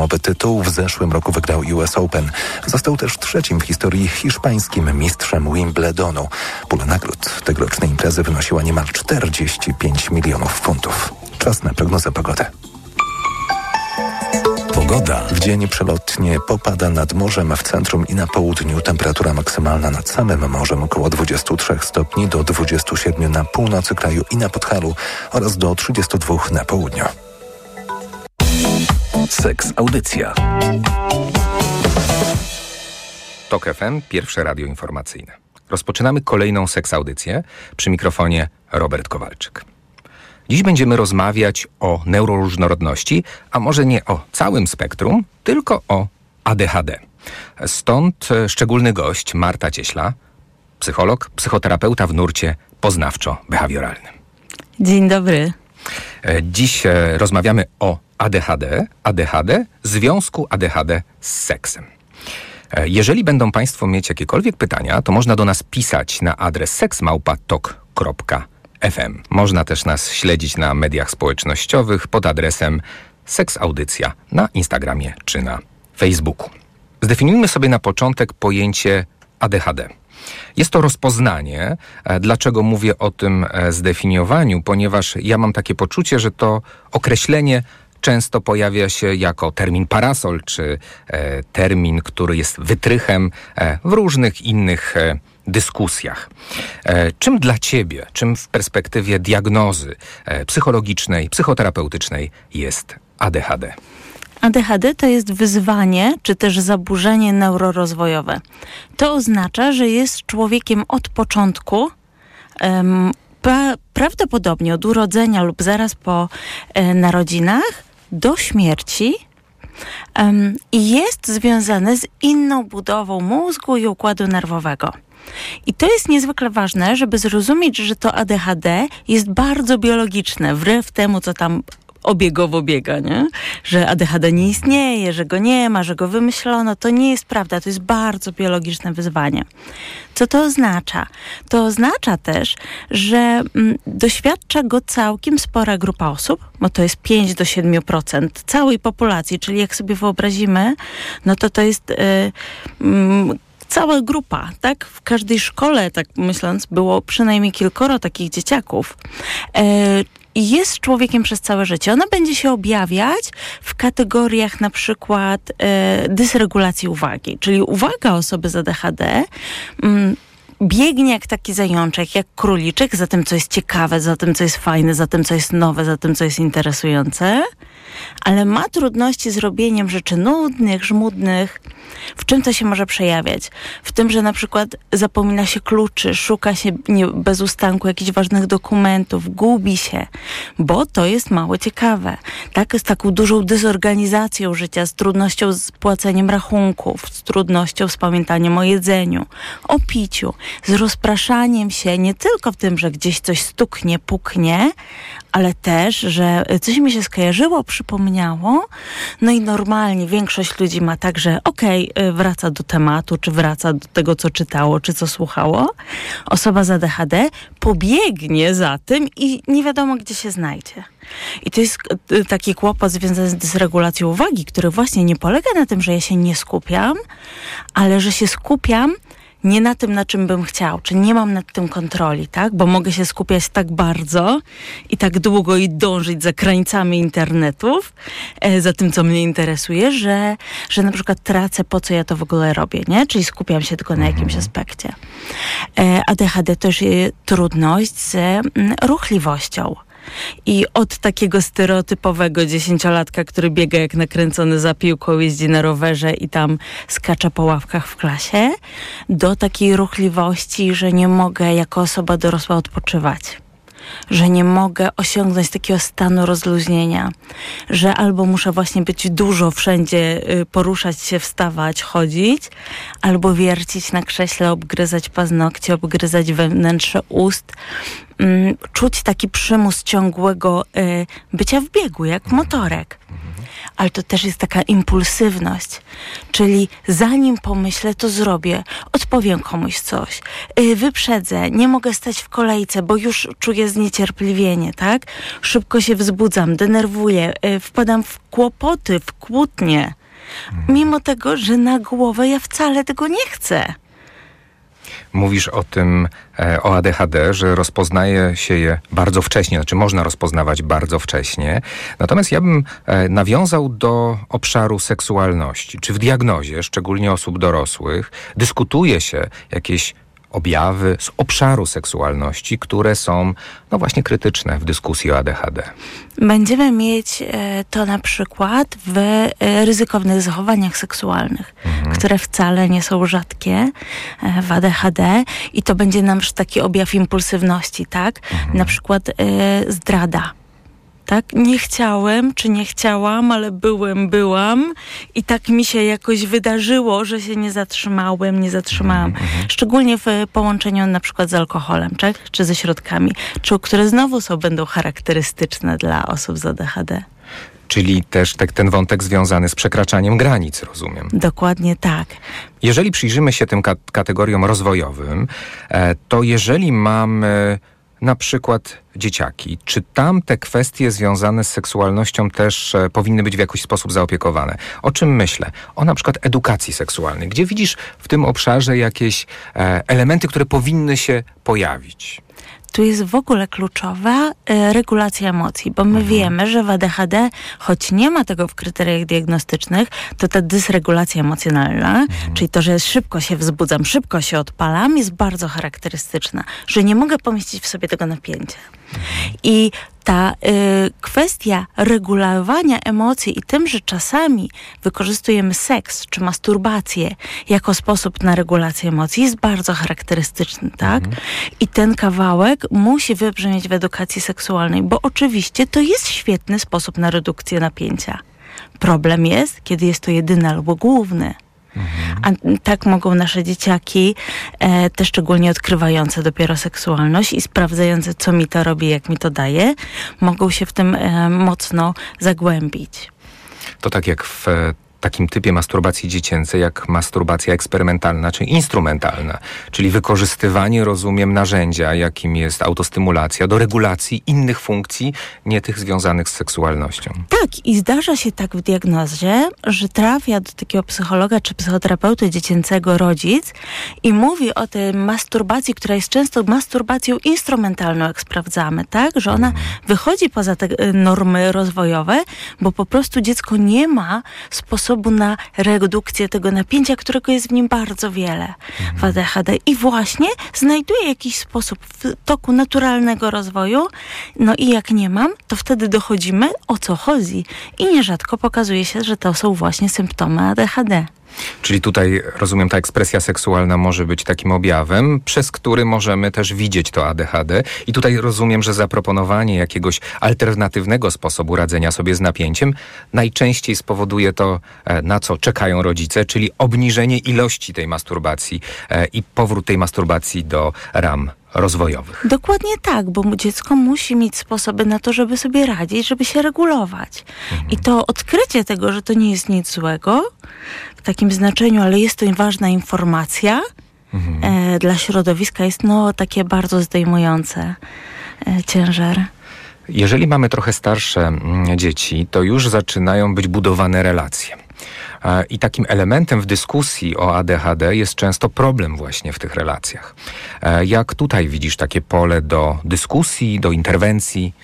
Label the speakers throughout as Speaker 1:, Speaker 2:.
Speaker 1: finałowy tytuł. W zeszłym roku wygrał US Open. Został też trzecim w historii hiszpańskim mistrzem Wimbledonu. Pula nagród tegorocznej imprezy wynosiła niemal 45 milionów funtów. Czas na prognozę pogody. Pogoda. W dzień przelotnie popada nad morzem w centrum i na południu. Temperatura maksymalna nad samym morzem około 23 stopni do 27 na północy kraju i na Podhalu oraz do 32 na południu.
Speaker 2: Seks Audycja.
Speaker 3: TOK FM, pierwsze radio informacyjne. Rozpoczynamy kolejną seks audycję. Przy mikrofonie Robert Kowalczyk. Dziś będziemy rozmawiać o neuroróżnorodności, a może nie o całym spektrum, tylko o ADHD. Stąd e, szczególny gość Marta Cieśla, psycholog, psychoterapeuta w nurcie poznawczo-behawioralnym.
Speaker 4: Dzień dobry.
Speaker 3: E, dziś e, rozmawiamy o ADHD, ADHD, związku ADHD z seksem. Jeżeli będą Państwo mieć jakiekolwiek pytania, to można do nas pisać na adres seksmałpatok.pl FM. Można też nas śledzić na mediach społecznościowych pod adresem Seksaudycja na Instagramie czy na Facebooku. Zdefiniujmy sobie na początek pojęcie ADHD. Jest to rozpoznanie. E, dlaczego mówię o tym e, zdefiniowaniu? Ponieważ ja mam takie poczucie, że to określenie często pojawia się jako termin parasol, czy e, termin, który jest wytrychem e, w różnych innych e, dyskusjach. E, czym dla Ciebie, czym w perspektywie diagnozy e, psychologicznej, psychoterapeutycznej jest ADHD?
Speaker 4: ADHD to jest wyzwanie, czy też zaburzenie neurorozwojowe. To oznacza, że jest człowiekiem od początku, um, pra prawdopodobnie od urodzenia lub zaraz po e, narodzinach do śmierci um, jest związane z inną budową mózgu i układu nerwowego. I to jest niezwykle ważne, żeby zrozumieć, że to ADHD jest bardzo biologiczne, wbrew temu, co tam obiegowo biega, nie? Że ADHD nie istnieje, że go nie ma, że go wymyślono. To nie jest prawda, to jest bardzo biologiczne wyzwanie. Co to oznacza? To oznacza też, że mm, doświadcza go całkiem spora grupa osób, bo to jest 5 do 7% całej populacji, czyli jak sobie wyobrazimy, no to to jest... Yy, cała grupa, tak? W każdej szkole, tak myśląc, było przynajmniej kilkoro takich dzieciaków. E, i jest człowiekiem przez całe życie. Ona będzie się objawiać w kategoriach na przykład e, dysregulacji uwagi, czyli uwaga osoby z ADHD. Mm, biegnie jak taki zajączek, jak króliczek, za tym, co jest ciekawe, za tym, co jest fajne, za tym, co jest nowe, za tym, co jest interesujące, ale ma trudności z robieniem rzeczy nudnych, żmudnych. W czym to się może przejawiać? W tym, że na przykład zapomina się kluczy, szuka się bez ustanku jakichś ważnych dokumentów, gubi się, bo to jest mało ciekawe. Tak, z taką dużą dezorganizacją życia, z trudnością z płaceniem rachunków, z trudnością z pamiętaniem o jedzeniu, o piciu, z rozpraszaniem się nie tylko w tym, że gdzieś coś stuknie, puknie, ale też, że coś mi się skojarzyło, przypomniało. No i normalnie większość ludzi ma tak, że okej, okay, wraca do tematu, czy wraca do tego, co czytało, czy co słuchało. Osoba z ADHD pobiegnie za tym i nie wiadomo, gdzie się znajdzie. I to jest y, taki kłopot związany z dysregulacją uwagi, który właśnie nie polega na tym, że ja się nie skupiam, ale że się skupiam nie na tym, na czym bym chciał, czy nie mam nad tym kontroli, tak? Bo mogę się skupiać tak bardzo i tak długo i dążyć za krańcami internetów, e, za tym, co mnie interesuje, że, że na przykład tracę, po co ja to w ogóle robię, nie? Czyli skupiam się tylko na jakimś mhm. aspekcie. E, ADHD też jest trudność z mm, ruchliwością. I od takiego stereotypowego dziesięciolatka, który biega jak nakręcony za piłką, jeździ na rowerze i tam skacza po ławkach w klasie, do takiej ruchliwości, że nie mogę jako osoba dorosła odpoczywać. Że nie mogę osiągnąć takiego stanu rozluźnienia, że albo muszę właśnie być dużo wszędzie, y, poruszać się, wstawać, chodzić, albo wiercić na krześle, obgryzać paznokcie, obgryzać wewnętrze ust, czuć taki przymus ciągłego y, bycia w biegu, jak motorek. ale to też jest taka impulsywność. Czyli zanim pomyślę, to zrobię. Odpowiem komuś coś. Yy, wyprzedzę. Nie mogę stać w kolejce, bo już czuję zniecierpliwienie, tak? Szybko się wzbudzam, denerwuję, yy, wpadam w kłopoty, w kłótnie. Mimo tego, że na głowę ja wcale tego nie chcę.
Speaker 3: Mówisz o tym, e, o ADHD, że rozpoznaje się je bardzo wcześnie, znaczy można rozpoznawać bardzo wcześnie. Natomiast ja bym e, nawiązał do obszaru seksualności. Czy w diagnozie, szczególnie osób dorosłych, dyskutuje się jakieś objawy z obszaru seksualności, które są no właśnie krytyczne w dyskusji o ADHD.
Speaker 4: Będziemy mieć e, to na przykład w e, ryzykownych zachowaniach seksualnych, mhm. które wcale nie są rzadkie e, w ADHD i to będzie nam taki objaw impulsywności, tak? Mhm. Na przykład zdrada tak? Nie chciałem, czy nie chciałam, ale byłem, byłam i tak mi się jakoś wydarzyło, że się nie zatrzymałem, nie zatrzymałam. Mhm, mhm. Szczególnie w połączeniu na przykład z alkoholem, tak? Czy ze środkami, czy które znowu są, będą charakterystyczne dla osób z ADHD.
Speaker 3: Czyli też tak, ten wątek związany z przekraczaniem granic, rozumiem.
Speaker 4: Dokładnie tak.
Speaker 3: Jeżeli przyjrzymy się tym kategoriom rozwojowym, e, to jeżeli mamy na przykład dzieciaki. Czy tam te kwestie związane z seksualnością też e, powinny być w jakiś sposób zaopiekowane? O czym myślę? O na przykład edukacji seksualnej. Gdzie widzisz w tym obszarze jakieś e, elementy, które powinny się pojawić?
Speaker 4: Tu jest w ogóle kluczowa y, regulacja emocji, bo my mhm. wiemy, że w ADHD, choć nie ma tego w kryteriach diagnostycznych, to ta dysregulacja emocjonalna, mhm. czyli to, że szybko się wzbudzam, szybko się odpalam, jest bardzo charakterystyczna, że nie mogę pomieścić w sobie tego napięcia. I ta y, kwestia regulowania emocji i tym, że czasami wykorzystujemy seks czy masturbację jako sposób na regulację emocji jest bardzo charakterystyczny, tak? Mhm. I ten kawałek musi wybrzmieć w edukacji seksualnej, bo oczywiście to jest świetny sposób na redukcję napięcia. Problem jest, kiedy jest to jedyny albo główny. A tak mogą nasze dzieciaki, e, te szczególnie odkrywające dopiero seksualność i sprawdzające, co mi to robi, jak mi to daje, mogą się w tym e, mocno zagłębić.
Speaker 3: To tak jak w takim typie masturbacji dziecięcej jak masturbacja eksperymentalna czy instrumentalna, czyli wykorzystywanie, rozumiem, narzędzia, jakim jest autostymulacja, do regulacji innych funkcji, nie tych związanych z seksualnością.
Speaker 4: Tak, i zdarza się tak w diagnozie, że trafia do takiego psychologa czy psychoterapeuty dziecięcego rodzic i mówi o tej masturbacji, która jest często masturbacją instrumentalną, jak sprawdzamy, tak? Że ona mhm. wychodzi poza te normy rozwojowe, bo po prostu dziecko nie ma sposobu sposobu na redukcję tego napięcia, którego jest w nim bardzo wiele w ADHD. I właśnie znajduje jakiś sposób w toku naturalnego rozwoju. No i jak nie mam, to wtedy dochodzimy o co chodzi. I nierzadko pokazuje się, że to są właśnie symptomy ADHD.
Speaker 3: Czyli tutaj, rozumiem, ta ekspresja seksualna może być takim objawem, przez który możemy też widzieć to ADHD. I tutaj rozumiem, że zaproponowanie jakiegoś alternatywnego sposobu radzenia sobie z napięciem najczęściej spowoduje to, e, na co czekają rodzice, czyli obniżenie ilości tej masturbacji e, i powrót tej masturbacji do ram rozwojowych.
Speaker 4: Dokładnie tak, bo dziecko musi mieć sposoby na to, żeby sobie radzić, żeby się regulować. Mhm. I to odkrycie tego, że to nie jest nic złego w takim znaczeniu, ale jest to ważna informacja mhm. e, dla środowiska, jest no takie bardzo zdejmujące e, ciężar.
Speaker 3: Jeżeli mamy trochę starsze mm, dzieci, to już zaczynają być budowane relacje. I takim elementem w dyskusji o ADHD jest często problem właśnie w tych relacjach. E, jak tutaj widzisz takie pole do dyskusji, do interwencji?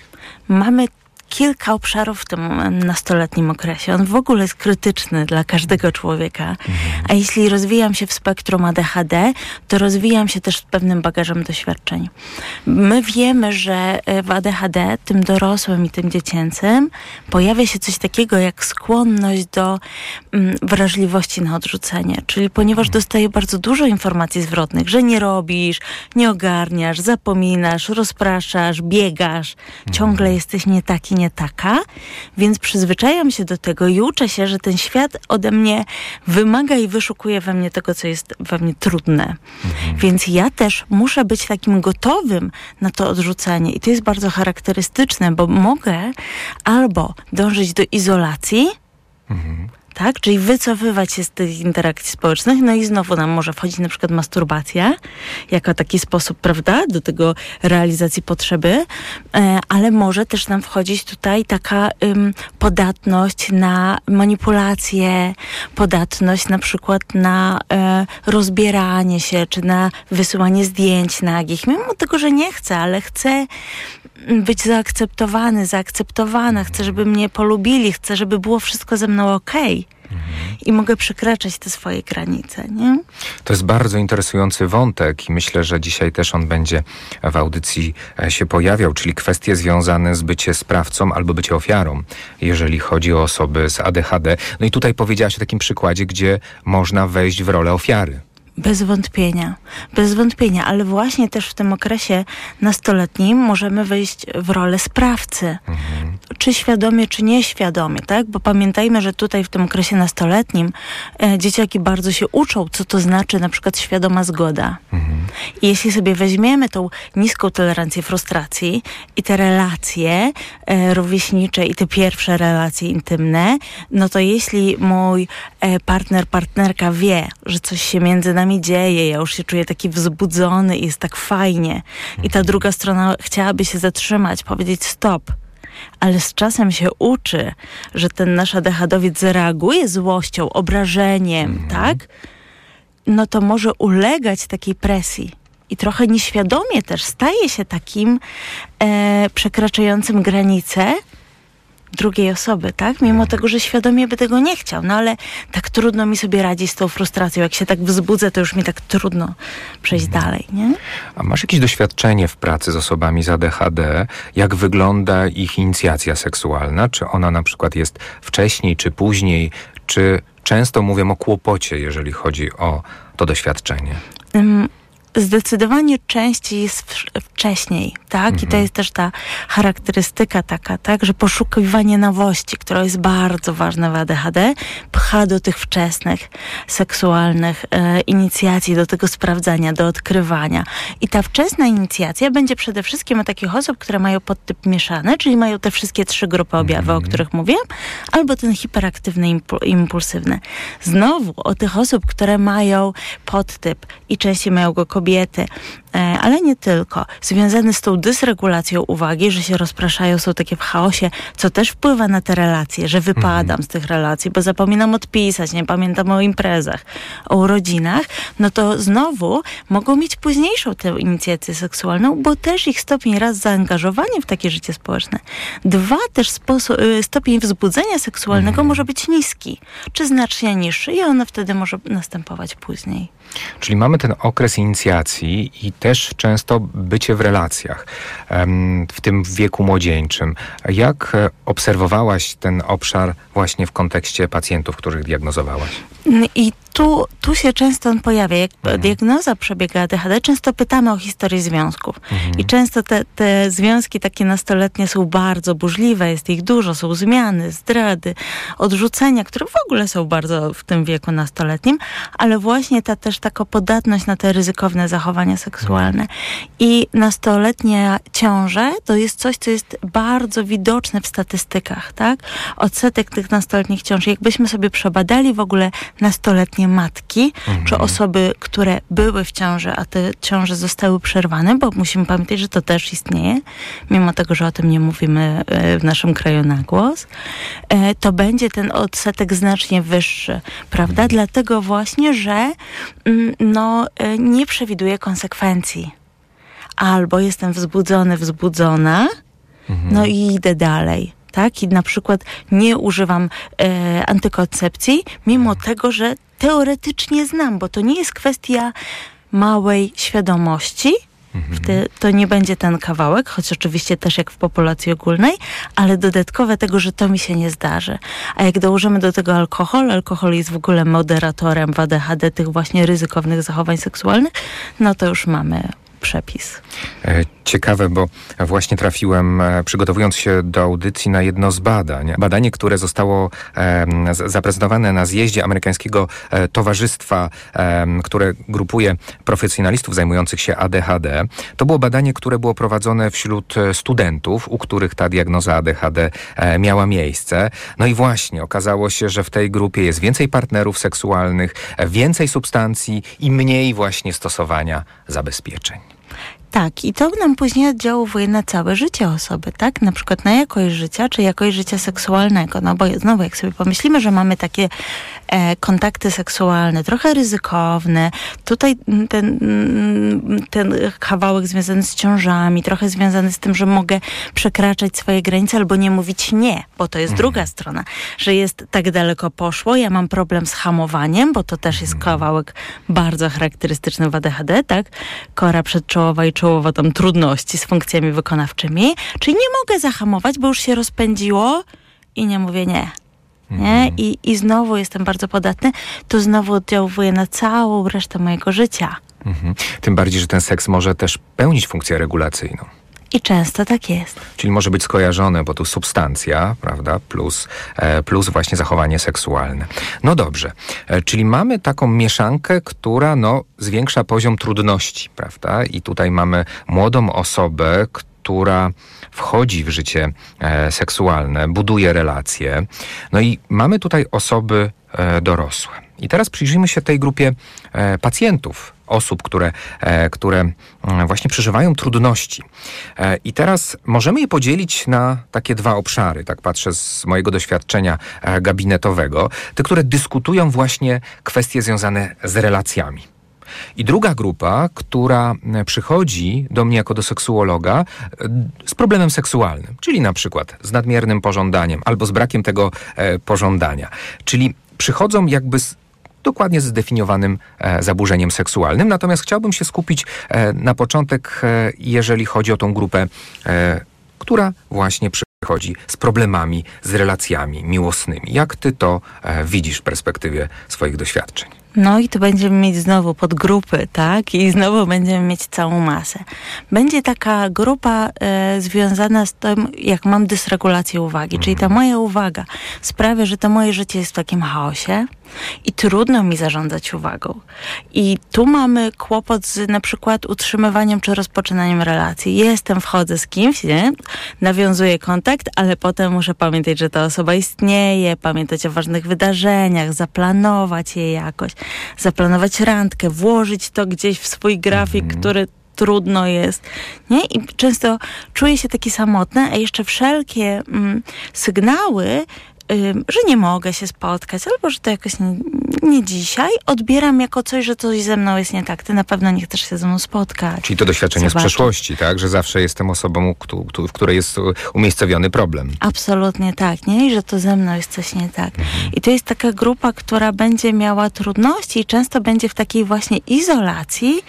Speaker 4: Mamy kilka obszarów w tym nastoletnim okresie. On w ogóle jest krytyczny dla każdego człowieka. A jeśli rozwijam się w spektrum ADHD, to rozwijam się też z pewnym bagażem doświadczeń. My wiemy, że e, w ADHD, tym dorosłym i tym dziecięcym, pojawia się coś takiego jak skłonność do mm, wrażliwości na odrzucenie. Czyli ponieważ dostaję bardzo dużo informacji zwrotnych, że nie robisz, nie ogarniasz, zapominasz, rozpraszasz, biegasz, ciągle jesteś nie taki, nie taka, więc przyzwyczajam się do tego i uczę się, że ten świat ode mnie wymaga i wyszukuje we mnie tego, co jest we mnie trudne. Mhm. Więc ja też muszę być takim gotowym na to odrzucenie. I to jest bardzo charakterystyczne, bo mogę albo dążyć do izolacji, Mhm tak? Czyli wycofywać się z tych interakcji społecznych, no i znowu nam może wchodzić na przykład masturbacja, jako taki sposób, prawda, do tego realizacji potrzeby, e, ale może też nam wchodzić tutaj taka ym, podatność na manipulację, podatność na przykład na e, rozbieranie się, czy na wysyłanie zdjęć nagich, mimo tego, że nie chcę, ale chcę być zaakceptowany, zaakceptowana, chcę, żeby mnie polubili, chcę, żeby było wszystko ze mną okej. Okay i mogę przekraczać te swoje granice. Nie?
Speaker 3: To jest bardzo interesujący wątek i myślę, że dzisiaj też on będzie w audycji e, się pojawiał, czyli kwestie związane z bycie sprawcą albo bycie ofiarą, jeżeli chodzi o osoby z ADHD. No i tutaj powiedziałaś o takim przykładzie, gdzie można wejść w rolę ofiary.
Speaker 4: Bez wątpienia, bez wątpienia, ale właśnie też w tym okresie nastoletnim możemy wejść w rolę sprawcy. Mhm. Czy świadomie, czy nieświadomie, tak? Bo pamiętajmy, że tutaj w tym okresie nastoletnim e, dzieciaki bardzo się uczą, co to znaczy na przykład świadoma zgoda. Mhm. I jeśli sobie weźmiemy tą niską tolerancję frustracji i te relacje e, rówieśnicze i te pierwsze relacje intymne, no to jeśli mój e, partner, partnerka wie, że coś się między nami nami dzieje, ja już się czuję taki wzbudzony i jest tak fajnie. I ta druga strona chciałaby się zatrzymać, powiedzieć stop. Ale z czasem się uczy, że ten nasz adechadowiec zareaguje złością, obrażeniem, mhm. tak? No to może ulegać takiej presji i trochę nieświadomie też staje się takim e, przekraczającym granice, drugiej osoby, tak? Mimo mhm. tego, że świadomie by tego nie chciał. No ale tak trudno mi sobie radzić z tą frustracją. Jak się tak wzbudzę, to już mi tak trudno przejść mhm. dalej, nie?
Speaker 3: A masz jakieś doświadczenie w pracy z osobami z ADHD? Jak wygląda ich inicjacja seksualna? Czy ona na przykład jest wcześniej, czy później? Czy często mówię o kłopocie, jeżeli chodzi o to doświadczenie?
Speaker 4: Zdecydowanie częściej jest wcześniej, tak? Mhm. I to mhm. jest też ta charakterystyka taka, tak? Że poszukiwanie nowości, która jest bardzo ważna w ADHD, pcha do tych wczesnych seksualnych e, inicjacji, do tego sprawdzania, do odkrywania. I ta wczesna inicjacja będzie przede wszystkim u takich osób, które mają podtyp mieszany, czyli mają te wszystkie trzy grupy objawy, mhm. o których mówiłam, albo ten hiperaktywny, impulsywny. Znowu o tych osób, które mają podtyp i częściej mają go kobiety, kobiety, e, ale nie tylko, związane z tą dysregulacją uwagi, że się rozpraszają, są takie w chaosie, co też wpływa na te relacje, że wypadam mhm. z tych relacji, bo zapominam odpisać, nie pamiętam o imprezach, o urodzinach, no to znowu mogą mieć późniejszą tę inicjację seksualną, bo też ich stopień raz zaangażowania w takie życie społeczne, dwa też y, stopień wzbudzenia seksualnego mhm. może być niski, czy znacznie niższy i ono wtedy może następować później.
Speaker 3: Czyli mamy ten okres inicjacji i też często bycie w relacjach w tym wieku młodzieńczym. Jak e, obserwowałaś ten obszar właśnie w kontekście pacjentów, których diagnozowałaś?
Speaker 4: I tu, tu się często on pojawia. Jak mhm. diagnoza przebiega ADHD, często pytamy o historię związków. Mhm. I często te, te związki takie nastoletnie są bardzo burzliwe, jest ich dużo, są zmiany, zdrady, odrzucenia, które w ogóle są bardzo w tym wieku nastoletnim, ale właśnie ta też taka podatność na te ryzykowne zachowania seksualne. Mhm. I nastoletnie ciąże to jest coś, co jest bardzo widoczne w statystykach, tak? Odsetek tych nastoletnich ciąż. Jakbyśmy sobie przebadali w ogóle nastoletnie matki, mhm. czy osoby, które były w ciąży, a te ciąże zostały przerwane, bo musimy pamiętać, że to też istnieje, mimo tego, że o tym nie mówimy e, w naszym kraju na głos, e, to będzie ten odsetek znacznie wyższy, prawda? Mhm. Dlatego właśnie, że mm, no, e, nie przewiduje konsekwencji. Albo jestem wzbudzony, wzbudzona, mhm. no i idę dalej tak? I na przykład nie używam e, antykoncepcji, mimo tego, że teoretycznie znam, bo to nie jest kwestia małej świadomości, mhm. to nie będzie ten kawałek, choć oczywiście też jak w populacji ogólnej, ale dodatkowe tego, że to mi się nie zdarzy. A jak dołożymy do tego alkohol, alkohol jest w ogóle moderatorem w ADHD tych właśnie ryzykownych zachowań seksualnych, no to już mamy przepis.
Speaker 3: E, ciekawe, bo właśnie trafiłem, e, przygotowując się do audycji, na jedno z badań. Badanie, które zostało zaprezentowane na zjeździe amerykańskiego e, towarzystwa, które grupuje profesjonalistów zajmujących się ADHD. To było badanie, które było prowadzone wśród studentów, u których ta diagnoza ADHD miała miejsce. No i właśnie okazało się, że w tej grupie jest więcej partnerów seksualnych, więcej substancji i mniej właśnie stosowania zabezpieczeń.
Speaker 4: Tak, i to nam później oddziałuje na całe życie osoby, tak? Na przykład na jakość życia, czy jakość życia seksualnego. No bo znowu, jak sobie pomyślimy, że mamy takie e, kontakty seksualne, trochę ryzykowne, tutaj ten, ten kawałek związany z ciążami, trochę związany z tym, że mogę przekraczać swoje granice albo nie mówić nie, bo to jest mhm. druga strona, że jest tak daleko poszło, ja mam problem z hamowaniem, bo to też jest kawałek bardzo charakterystyczny w ADHD, tak? Kora przedczołowa i czołowa tam trudności z funkcjami wykonawczymi, czyli nie mogę zahamować, bo już się rozpędziło i nie mówię nie. Nie? Mhm. I, I znowu jestem bardzo podatny, to znowu oddziałuje na całą resztę mojego życia.
Speaker 3: Mhm. Tym bardziej, że ten seks może też pełnić funkcję regulacyjną.
Speaker 4: I często tak jest.
Speaker 3: Czyli może być skojarzone, bo tu substancja, prawda, plus, e, plus właśnie zachowanie seksualne. No dobrze, e, czyli mamy taką mieszankę, która no, zwiększa poziom trudności, prawda? I tutaj mamy młodą osobę, która wchodzi w życie e, seksualne, buduje relacje. No i mamy tutaj osoby dorosłe. I teraz przyjrzyjmy się tej grupie pacjentów, osób, które, e, które mm, właśnie przeżywają trudności. E, I teraz możemy je podzielić na takie dwa obszary, tak patrzę z mojego doświadczenia e, gabinetowego, te, które dyskutują właśnie kwestie związane z relacjami. I druga grupa, która przychodzi do mnie jako do seksuologa z problemem seksualnym, czyli na przykład z nadmiernym pożądaniem albo z brakiem tego pożądania. Czyli przychodzą jakby z dokładnie zdefiniowanym e, zaburzeniem seksualnym. Natomiast chciałbym się skupić e, na początek, e, jeżeli chodzi o tą grupę, która właśnie przychodzi z problemami, z relacjami miłosnymi. Jak ty to widzisz w perspektywie swoich doświadczeń?
Speaker 4: No i tu będziemy mieć znowu podgrupy, tak? I znowu będziemy mieć całą masę. Będzie taka grupa e, związana z tym, jak mam dysregulację uwagi, mhm. czyli ta moja uwaga sprawia, że to moje życie jest w takim chaosie i trudno mi zarządzać uwagą. I tu mamy kłopot z na przykład utrzymywaniem czy rozpoczynaniem relacji. Jestem, wchodzę z kimś, nie? nawiązuję kontakt, ale potem muszę pamiętać, że ta osoba istnieje, pamiętać o ważnych wydarzeniach, zaplanować je jakoś zaplanować randkę, włożyć to gdzieś w swój grafik, mm. który trudno jest, nie? I często czuję się taki samotny, a jeszcze wszelkie mm, sygnały że nie mogę się spotkać, albo że to jakoś nie, nie, dzisiaj, odbieram jako coś, że coś ze mną jest nie tak. Ty na pewno nie chcesz się ze mną spotkać.
Speaker 3: Czyli to doświadczenie Zobaczyć. z przeszłości, tak? Że zawsze jestem osobą, w której jest umiejscowiony problem.
Speaker 4: Absolutnie tak, nie? I że to ze mną jest coś nie tak. Mhm. I to jest taka grupa, która będzie miała trudności i często będzie w takiej właśnie izolacji,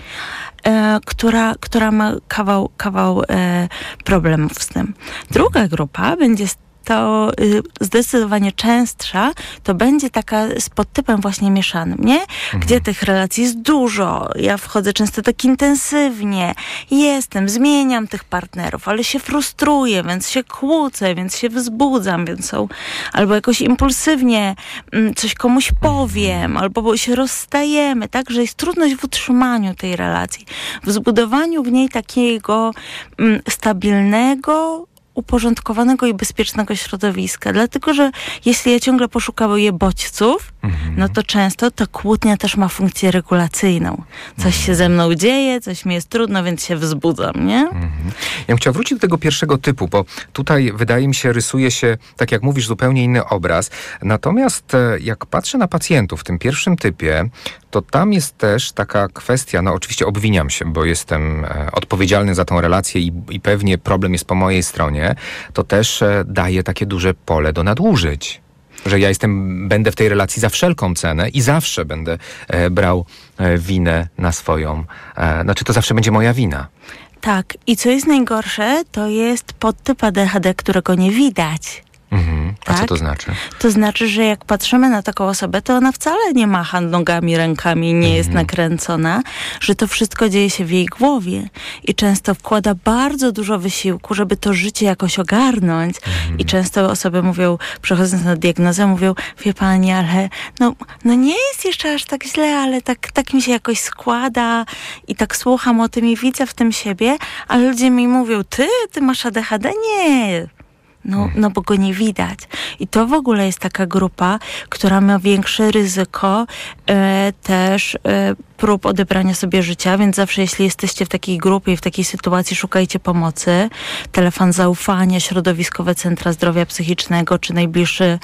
Speaker 4: E, która, która ma kawał, kawał e, problemów z tym. Druga grupa będzie to y, zdecydowanie częstsza, to będzie taka z podtypem właśnie mieszanym, nie? Mhm. Gdzie tych relacji jest dużo, ja wchodzę często tak intensywnie, jestem, zmieniam tych partnerów, ale się frustruję, więc się kłócę, więc się wzbudzam, więc są albo jakoś impulsywnie mm, coś komuś powiem, albo się rozstajemy, tak? Że jest trudność w utrzymaniu tej relacji, w zbudowaniu w niej takiego mm, stabilnego, uporządkowanego i bezpiecznego środowiska. Dlatego, że jeśli ja ciągle poszukuję bodźców, mhm. no to często ta kłótnia też ma funkcję regulacyjną. Coś mhm. się ze mną dzieje, coś mi jest trudno, więc się wzbudzam, nie? Mhm.
Speaker 3: Ja bym chciał wrócić do tego pierwszego typu, bo tutaj wydaje mi się, rysuje się, tak jak mówisz, zupełnie inny obraz. Natomiast e, jak patrzę na pacjentów w tym pierwszym typie, to tam jest też taka kwestia, no oczywiście obwiniam się, bo jestem e, odpowiedzialny za tą relację i, i pewnie problem jest po mojej stronie, to też e, daje takie duże pole do nadużyć że ja jestem, będę w tej relacji za wszelką cenę i zawsze będę e, brał e, winę na swoją, znaczy to zawsze będzie moja wina.
Speaker 4: Tak, i co jest najgorsze, to jest podtyp ADHD, którego nie widać.
Speaker 3: Mhm. A tak? co to znaczy?
Speaker 4: To znaczy, że jak patrzymy na taką osobę, to ona wcale nie macha nogami, rękami, nie jest mhm. nakręcona, że to wszystko dzieje się w jej głowie i często wkłada bardzo dużo wysiłku, żeby to życie jakoś ogarnąć. Mhm. I często osoby mówią, przechodząc na diagnozę, mówią, wie pani, ale no, no nie jest jeszcze aż tak źle, ale tak, tak mi się jakoś składa i tak słucham o tym i widzę w tym siebie, ale ludzie mi mówią, ty, ty masz ADHD? Nie, no, mhm. no bo go nie widać. I to w ogóle jest taka grupa, która ma większe ryzyko e, też e, prób odebrania sobie życia, więc zawsze jeśli jesteście w takiej grupie i w takiej sytuacji, szukajcie pomocy. Telefon zaufania, środowiskowe centra zdrowia psychicznego, czy najbliższe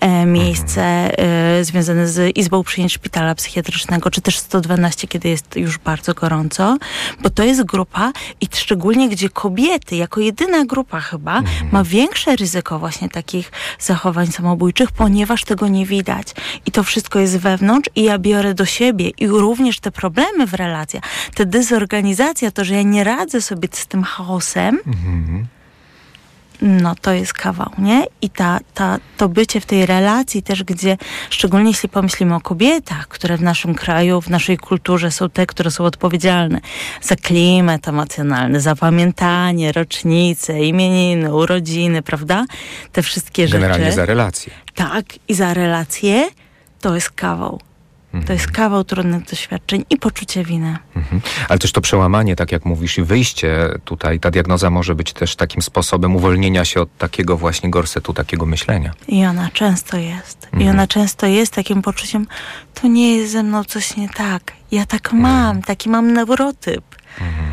Speaker 4: e, miejsce e, związane z Izbą Przyjęć Szpitala Psychiatrycznego, czy też 112, kiedy jest już bardzo gorąco, bo to jest grupa i szczególnie gdzie kobiety, jako jedyna grupa chyba, mhm. ma większe ryzyko właśnie takich zachowań samobójczych, ponieważ tego nie widać. I to wszystko jest wewnątrz i ja biorę do siebie i również też te problemy w relacjach, ta dezorganizacja, to, że ja nie radzę sobie z tym chaosem, mhm. no to jest kawał, nie? I ta, ta, to bycie w tej relacji też, gdzie szczególnie jeśli pomyślimy o kobietach, które w naszym kraju, w naszej kulturze są te, które są odpowiedzialne za klimat emocjonalny, za pamiętanie, rocznice, imieniny, urodziny, prawda? Te wszystkie rzeczy.
Speaker 3: Generalnie za relacje.
Speaker 4: Tak, i za relacje to jest kawał. To jest kawał trudnych doświadczeń i poczucie winy. Mhm.
Speaker 3: Ale też to przełamanie, tak jak mówisz, i wyjście tutaj, ta diagnoza może być też takim sposobem uwolnienia się od takiego właśnie gorsetu, takiego myślenia.
Speaker 4: I ona często jest. Mhm. I ona często jest takim poczuciem, to nie jest ze mną coś nie tak. Ja tak mam, mhm. taki mam neurotyp. Mhm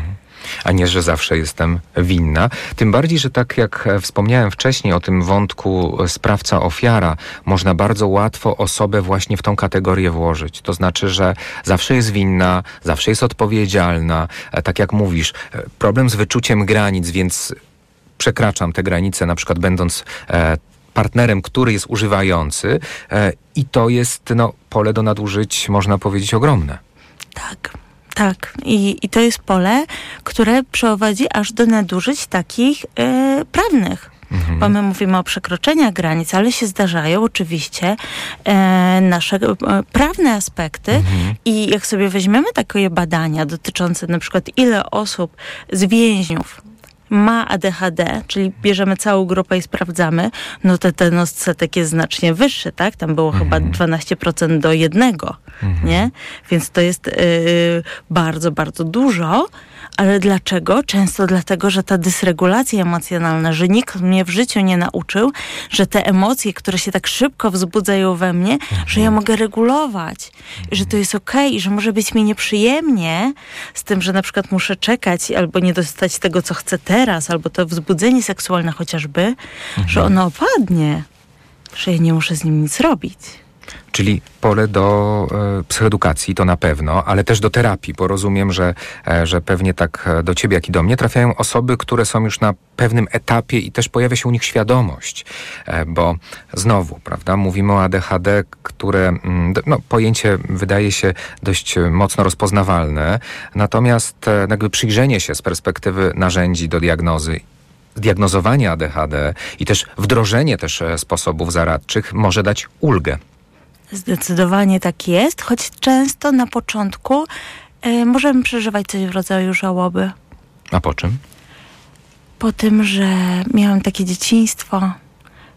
Speaker 3: a nie, że zawsze jestem winna. Tym bardziej, że tak jak wspomniałem wcześniej o tym wątku sprawca-ofiara, można bardzo łatwo osobę właśnie w tą kategorię włożyć. To znaczy, że zawsze jest winna, zawsze jest odpowiedzialna. E, tak jak mówisz, e, problem z wyczuciem granic, więc przekraczam te granice, na przykład będąc e, partnerem, który jest używający i to jest no, pole do nadużyć, można powiedzieć, ogromne.
Speaker 4: Tak. Tak, i, i to jest pole, które prowadzi aż do nadużyć takich e, prawnych. Mhm. Bo my mówimy o przekroczeniach granic, ale się zdarzają oczywiście e, nasze e, prawne aspekty mhm. i jak sobie weźmiemy takie badania dotyczące na przykład ile osób z więźniów ma ADHD, czyli bierzemy całą grupę i sprawdzamy, no to ten odsetek jest znacznie wyższy, tak? Tam było mhm. chyba 12% do jednego, mhm. nie? Więc to jest yy, bardzo, bardzo dużo. Ale dlaczego? Często dlatego, że ta dysregulacja emocjonalna, że nikt mnie w życiu nie nauczył, że te emocje, które się tak szybko wzbudzają we mnie, mhm. że ja mogę regulować, i że to jest okej, okay, że może być mi nieprzyjemnie z tym, że na przykład muszę czekać albo nie dostać tego, co chcę teraz, albo to wzbudzenie seksualne chociażby, mhm. że ono opadnie, że ja nie muszę z nim nic robić.
Speaker 3: Czyli pole do e, psychoedukacji, to na pewno, ale też do terapii, bo rozumiem, że, e, że pewnie tak e, do ciebie, jak i do mnie trafiają osoby, które są już na pewnym etapie i też pojawia się u nich świadomość, bo znowu, prawda, mówimy o ADHD, które, mm, no, pojęcie wydaje się dość mocno rozpoznawalne, natomiast e, jakby przyjrzenie się z perspektywy narzędzi do diagnozy diagnozowanie ADHD i też wdrożenie też sposobów zaradczych może dać ulgę.
Speaker 4: Zdecydowanie tak jest, choć często na początku y, możemy przeżywać coś w rodzaju żałoby.
Speaker 3: A po czym?
Speaker 4: Po tym, że miałam takie dzieciństwo,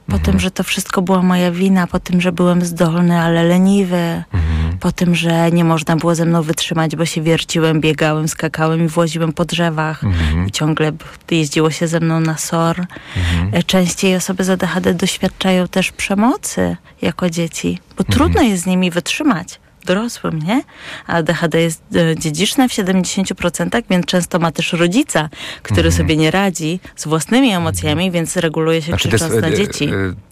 Speaker 4: po mhm. tym, że to wszystko była moja wina, po tym, że byłem zdolny, ale leniwy, mhm. po tym, że nie można było ze mną wytrzymać, bo się wierciłem, biegałem, skakałem i właziłem po drzewach mhm. i ciągle jeździło się ze mną na SOR. Mhm. E, częściej osoby z ADHD doświadczają też przemocy jako dzieci, bo mhm. trudno jest z nimi wytrzymać dorosłym, nie? A ADHD jest e, dziedziczne w 70%, więc często ma też rodzica, który mhm. sobie nie radzi z własnymi emocjami, więc reguluje się znaczy, krzycząc na e, dzieci.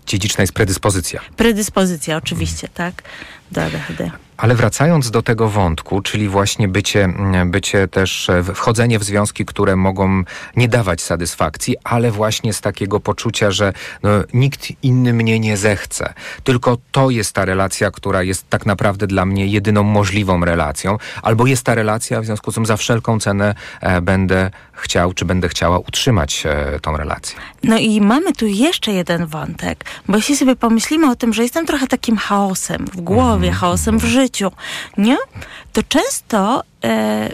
Speaker 3: dziedziczna jest predyspozycja.
Speaker 4: Predyspozycja, oczywiście, tak, do ADHD.
Speaker 3: Ale wracając do tego wątku, czyli właśnie bycie, bycie też, e, wchodzenie w związki, które mogą nie dawać satysfakcji, ale właśnie z takiego poczucia, że no, nikt inny mnie nie zechce. Tylko to jest ta relacja, która jest tak naprawdę dla mnie jedyną możliwą relacją, albo jest ta relacja, w związku z tym za wszelką cenę e, będę chciał, czy będę chciała utrzymać e, tą relację.
Speaker 4: No i mamy tu jeszcze jeden wątek, bo jeśli sobie pomyślimy o tym, że jestem trochę takim chaosem w głowie, mm chaosem w życiu, życiu, nie? To często e,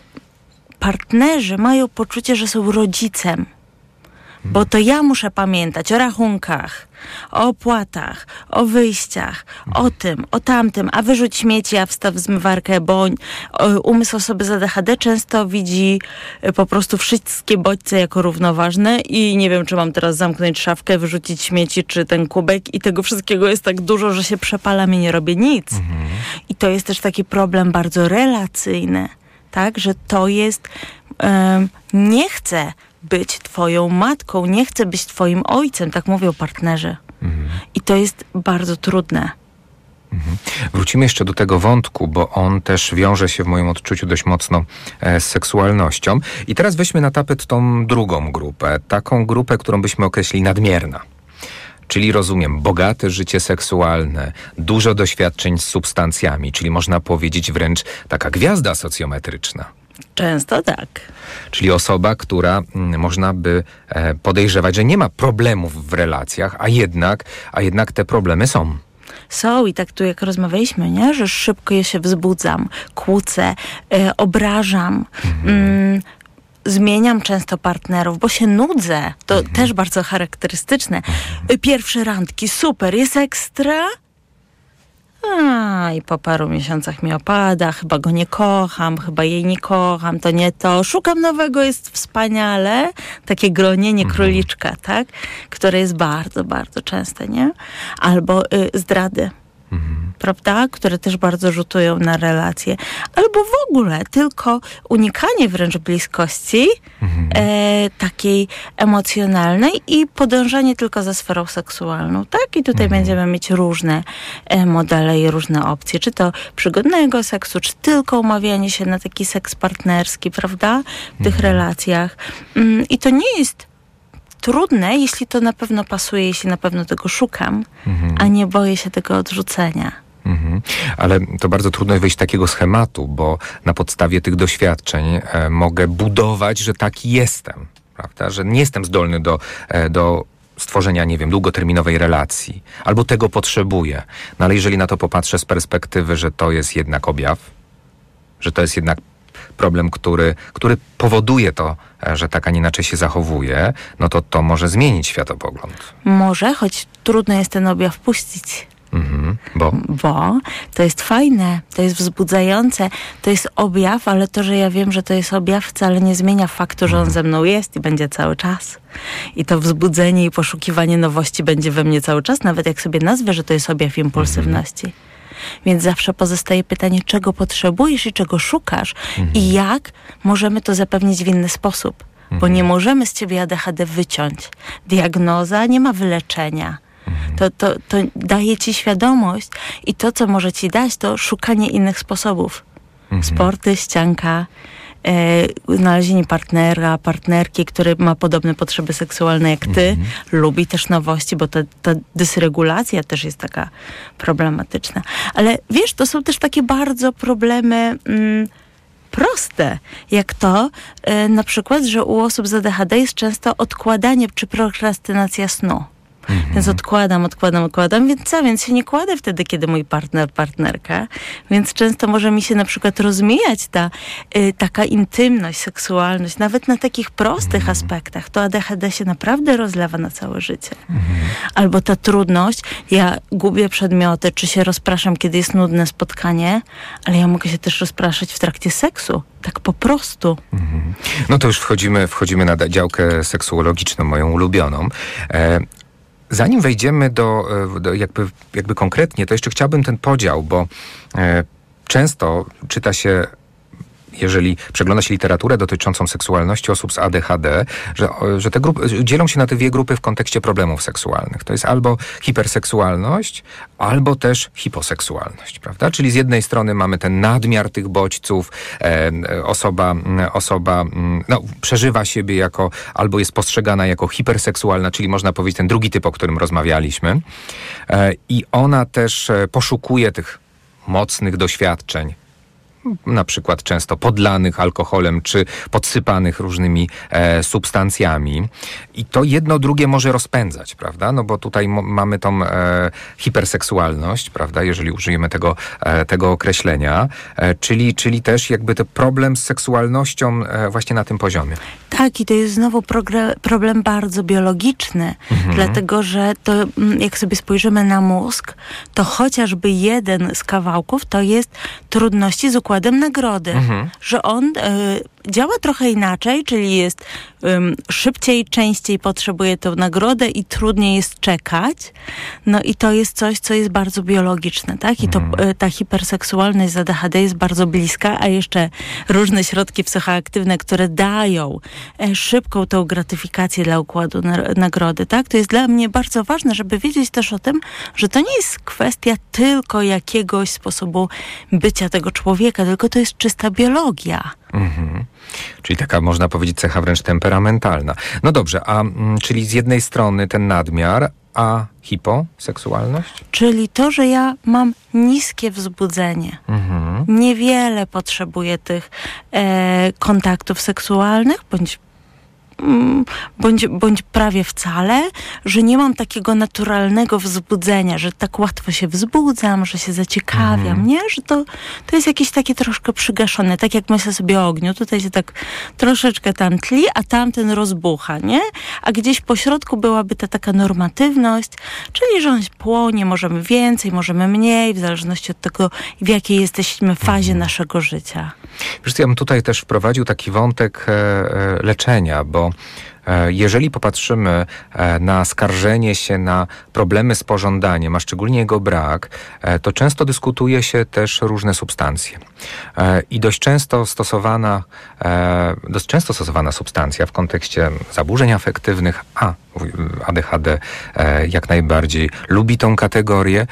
Speaker 4: partnerzy mają poczucie, że są rodzicem. Bo to ja muszę pamiętać o rachunkach, o opłatach, o wyjściach, o tym, o tamtym, a wyrzuć śmieci, a wstaw zmywarkę, bo umysł osoby z ADHD często widzi e, po prostu wszystkie bodźce jako równoważne i nie wiem, czy mam teraz zamknąć szafkę, wyrzucić śmieci, czy ten kubek i tego wszystkiego jest tak dużo, że się przepalam i nie robię nic. Mhm. I to jest też taki problem bardzo relacyjny, tak, że to jest, um, nie chcę być twoją matką, nie chcę być twoim ojcem, tak mówią partnerzy. Mhm. I to jest bardzo trudne.
Speaker 3: Mhm. Wrócimy jeszcze do tego wątku, bo on też wiąże się w moim odczuciu dość mocno e, z seksualnością. I teraz weźmy na tapet tą drugą grupę, taką grupę, którą byśmy określili nadmierna. Czyli rozumiem, bogate życie seksualne, dużo doświadczeń z substancjami, czyli można powiedzieć wręcz taka gwiazda socjometryczna.
Speaker 4: Często tak.
Speaker 3: Czyli osoba, która mm, można by e, podejrzewać, że nie ma problemów w relacjach, a jednak, a jednak te problemy są
Speaker 4: są i tak tu jak rozmawialiśmy, nie? że szybko je się wzbudzam, kłócę, e, obrażam. Mhm. Mm, zmieniam często partnerów, bo się nudzę. To mhm. też bardzo charakterystyczne. Mhm. Pierwsze randki, super, jest ekstra, a, i po paru miesiącach mi opada, chyba go nie kocham, chyba jej nie kocham, to nie to. Szukam nowego, jest wspaniale. Takie gronienie mhm. króliczka, tak? Które jest bardzo, bardzo częste, nie? Albo y, zdrady mhm. Prawda? Które też bardzo rzutują na relacje. Albo w ogóle tylko unikanie wręcz bliskości mhm. e, takiej emocjonalnej i podążanie tylko za sferą seksualną, tak? I tutaj mhm. będziemy mieć różne e, modele i różne opcje. Czy to przygodnego seksu, czy tylko umawianie się na taki seks partnerski, prawda? W tych mhm. relacjach. Mm, I to nie jest trudne, jeśli to na pewno pasuje, jeśli na pewno tego szukam, mhm. a nie boję się tego odrzucenia. Mhm.
Speaker 3: Ale to bardzo trudno wyjść takiego schematu, bo na podstawie tych doświadczeń e, mogę budować, że taki jestem, prawda? Że nie jestem zdolny do, e, do stworzenia, nie wiem, długoterminowej relacji, albo tego potrzebuję. No ale jeżeli na to popatrzę z perspektywy, że to jest jednak objaw, że to jest jednak problem, który, który powoduje to, e, że tak, a nie inaczej się zachowuje, no to to może zmienić światopogląd.
Speaker 4: Może, choć trudno jest ten objaw puścić.
Speaker 3: Mhm, bo?
Speaker 4: bo to jest fajne, to jest wzbudzające, to jest objaw, ale to, że ja wiem, że to jest objaw, wcale nie zmienia faktu, że on mhm. ze mną jest i będzie cały czas. I to wzbudzenie i poszukiwanie nowości będzie we mnie cały czas, nawet jak sobie nazwę, że to jest objaw impulsywności. Mhm. Więc zawsze pozostaje pytanie, czego potrzebujesz i czego szukasz mhm. i jak możemy to zapewnić w inny sposób. Mhm. Bo nie możemy z ciebie ADHD wyciąć. Diagnoza nie ma wyleczenia. To, to, to daje ci świadomość i to, co może ci dać, to szukanie innych sposobów. Mhm. Sporty, ścianka, e, znalezienie partnera, partnerki, który ma podobne potrzeby seksualne jak ty, mhm. lubi też nowości, bo ta, ta dysregulacja też jest taka problematyczna. Ale wiesz, to są też takie bardzo problemy... Mm, proste, jak to e, na przykład, że u osób z ADHD jest często odkładanie czy prokrastynacja snu. Mhm. Więc odkładam, odkładam, odkładam, więc co? Więc się nie kładę wtedy, kiedy mój partner, partnerka. Więc często może mi się na przykład rozmijać ta y, taka intymność, seksualność, nawet na takich prostych mhm. aspektach. To ADHD się naprawdę rozlewa na całe życie. Mhm. Albo ta trudność, ja gubię przedmioty, czy się rozpraszam, kiedy jest nudne spotkanie, ale ja mogę się też rozpraszać w trakcie seksu. Tak po prostu. Mhm.
Speaker 3: No to już wchodzimy, wchodzimy na działkę seksuologiczną, moją ulubioną. E, Zanim wejdziemy do, e, do, jakby, jakby konkretnie, to jeszcze chciałbym ten podział, bo e, często czyta się jeżeli przegląda się literaturę dotyczącą seksualności osób z ADHD, że, że te grupy dzielą się na te dwie grupy w kontekście problemów seksualnych. To jest albo hiperseksualność, albo też hiposeksualność, prawda? Czyli z jednej strony mamy ten nadmiar tych bodźców, e, osoba, osoba no, przeżywa siebie jako, albo jest postrzegana jako hiperseksualna, czyli można powiedzieć ten drugi typ, o którym rozmawialiśmy. E, I ona też e, poszukuje tych mocnych doświadczeń, na przykład często podlanych alkoholem czy podsypanych różnymi e, substancjami. I to jedno drugie może rozpędzać, prawda? No bo tutaj mamy tą e, hiperseksualność, prawda? Jeżeli użyjemy tego, e, tego określenia, e, czyli, czyli też jakby ten problem z seksualnością e, właśnie na tym poziomie.
Speaker 4: Tak, i to jest znowu problem bardzo biologiczny, mhm. dlatego że to, mm, jak sobie spojrzymy na mózg, to chociażby jeden z kawałków to jest trudności z układem nagrody, mhm. że on y, działa trochę inaczej, czyli jest um, szybciej, częściej potrzebuje tę nagrodę i trudniej jest czekać. No i to jest coś, co jest bardzo biologiczne, tak? I to, mhm. y, ta hiperseksualność z ADHD jest bardzo bliska, a jeszcze różne środki psychoaktywne, które dają e, szybką tą gratyfikację dla układu na, nagrody, tak? To jest dla mnie bardzo ważne, żeby wiedzieć też o tym, że to nie jest kwestia tylko jakiegoś sposobu bycia tego człowieka, tylko to jest czysta biologia. Mhm.
Speaker 3: Czyli taka, można powiedzieć, cecha wręcz temperamentalna. No dobrze, a mm, czyli z jednej strony ten nadmiar, a hiposeksualność?
Speaker 4: Czyli to, że ja mam niskie wzbudzenie. Mhm. Niewiele potrzebuję tych e, kontaktów seksualnych, bądź bądź, bądź prawie wcale, że nie mam takiego naturalnego wzbudzenia, że tak łatwo się wzbudzam, że się zaciekawiam, mhm. nie? Że to, to jest jakieś takie troszkę przygaszone, tak jak myślę sobie o ogniu, tutaj się tak troszeczkę tam tli, a tamten rozbucha, nie? A gdzieś po środku byłaby ta taka normatywność, czyli że on płonie, możemy więcej, możemy mniej, w zależności od tego, w jakiej jesteśmy fazie mhm. naszego życia.
Speaker 3: Wiesz, ja bym tutaj też wprowadził taki wątek e, e, leczenia, bo jeżeli popatrzymy e, na skarżenie się na problemy z pożądaniem, a szczególnie jego brak, e, to często dyskutuje się też różne substancje. I dość często stosowana, dość często stosowana substancja w kontekście zaburzeń afektywnych, a ADHD jak najbardziej lubi tą kategorię,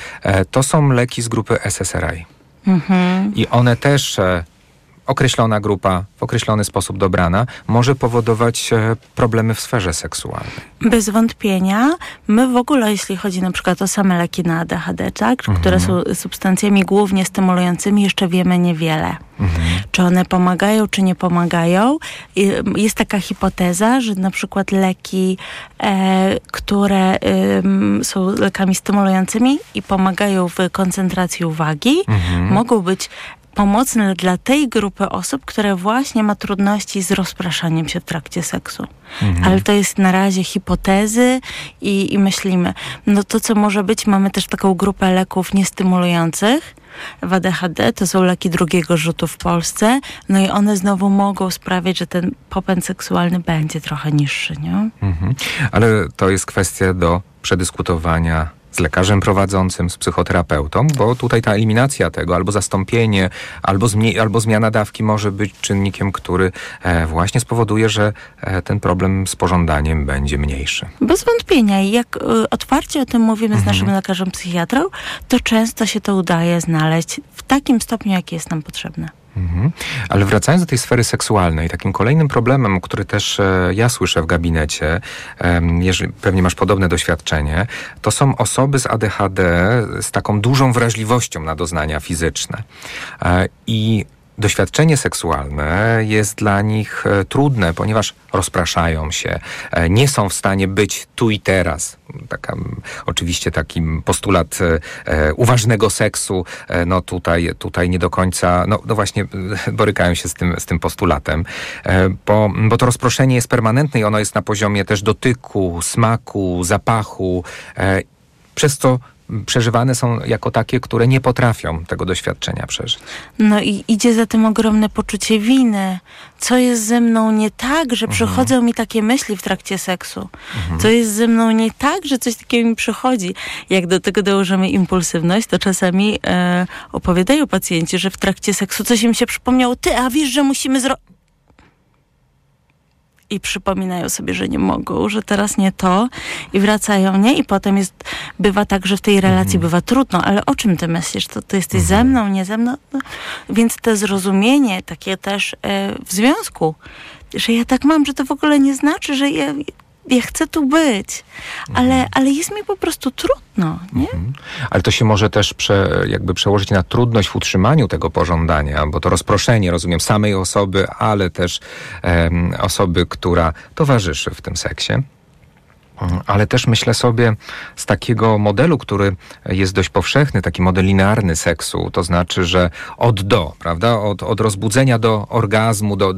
Speaker 3: to są leki z grupy SSRI. Mhm. I one też określona grupa w określony sposób dobrana może powodować e, problemy w sferze seksualnej.
Speaker 4: Bez wątpienia. My w ogóle, jeśli chodzi na przykład o same leki na ADHD, tak, mhm. które są substancjami głównie stymulującymi, jeszcze wiemy niewiele. Mhm. Czy one pomagają, czy nie pomagają. Jest taka hipoteza, że na przykład leki, e, które e, są lekami stymulującymi i pomagają w koncentracji uwagi, mhm. mogą być pomocne dla tej grupy osób, które właśnie ma trudności z rozpraszaniem się w trakcie seksu. Mhm. Ale to jest na razie hipotezy i, i myślimy, no to co może być, mamy też taką grupę leków niestymulujących, w ADHD, to są leki drugiego rzutu w Polsce, no i one znowu mogą sprawiać, że ten popęd seksualny będzie trochę niższy, nie? Mhm.
Speaker 3: Ale to jest kwestia do przedyskutowania z lekarzem prowadzącym, z psychoterapeutą, bo tutaj ta eliminacja tego, albo zastąpienie, albo, zmie- albo zmiana dawki może być czynnikiem, który e, właśnie spowoduje, że e, ten problem z pożądaniem będzie mniejszy.
Speaker 4: Bez wątpienia. I jak e, otwarcie o tym mówimy mhm. z naszym lekarzem psychiatrą, to często się to udaje znaleźć w takim stopniu, jaki jest nam potrzebne. Mhm.
Speaker 3: Ale wracając do tej sfery seksualnej, takim kolejnym problemem, który też e, ja słyszę w gabinecie, jeżeli pewnie masz podobne doświadczenie, to są osoby z ADHD z taką dużą wrażliwością na doznania fizyczne. E, I doświadczenie seksualne jest dla nich e, trudne, ponieważ rozpraszają się, e, nie są w stanie być tu i teraz. Taka, oczywiście taki postulat e, uważnego seksu, no tutaj, tutaj nie do końca, no, no właśnie borykają się z tym, z tym postulatem, bo, bo to rozproszenie jest permanentne i ono jest na poziomie też dotyku, smaku, zapachu, przez co przeżywane są jako takie, które nie potrafią tego doświadczenia przeżyć.
Speaker 4: No i idzie za tym ogromne poczucie winy. Co jest ze mną nie tak, że przychodzą mi takie myśli w trakcie seksu? Co jest ze mną nie tak, że coś takiego mi przychodzi? Jak do tego dołożymy impulsywność, to czasami e, opowiadają pacjenci, że w trakcie seksu coś im się przypomniało. Ty, a wiesz, że musimy zrobić i przypominają sobie, że nie mogą, że teraz nie to i wracają, nie? I potem jest, bywa tak, że w tej relacji
Speaker 3: Mhm.
Speaker 4: bywa trudno, ale o czym ty myślisz? To ty jesteś ze mną, nie ze mną? No, więc to zrozumienie takie też e, w związku, że ja tak mam, że to w ogóle nie znaczy, że ja, ja chcę tu być, ale,
Speaker 3: Mhm.
Speaker 4: ale jest mi po prostu trudno, nie?
Speaker 3: Ale to się może też prze, jakby przełożyć na trudność w utrzymaniu tego pożądania, bo to rozproszenie, rozumiem, samej osoby, ale też em, osoby, która towarzyszy w tym seksie. Mm, Ale też myślę sobie z takiego modelu, który jest dość powszechny, taki model linearny seksu, to znaczy, że od do, prawda? Od, od rozbudzenia do orgazmu, do,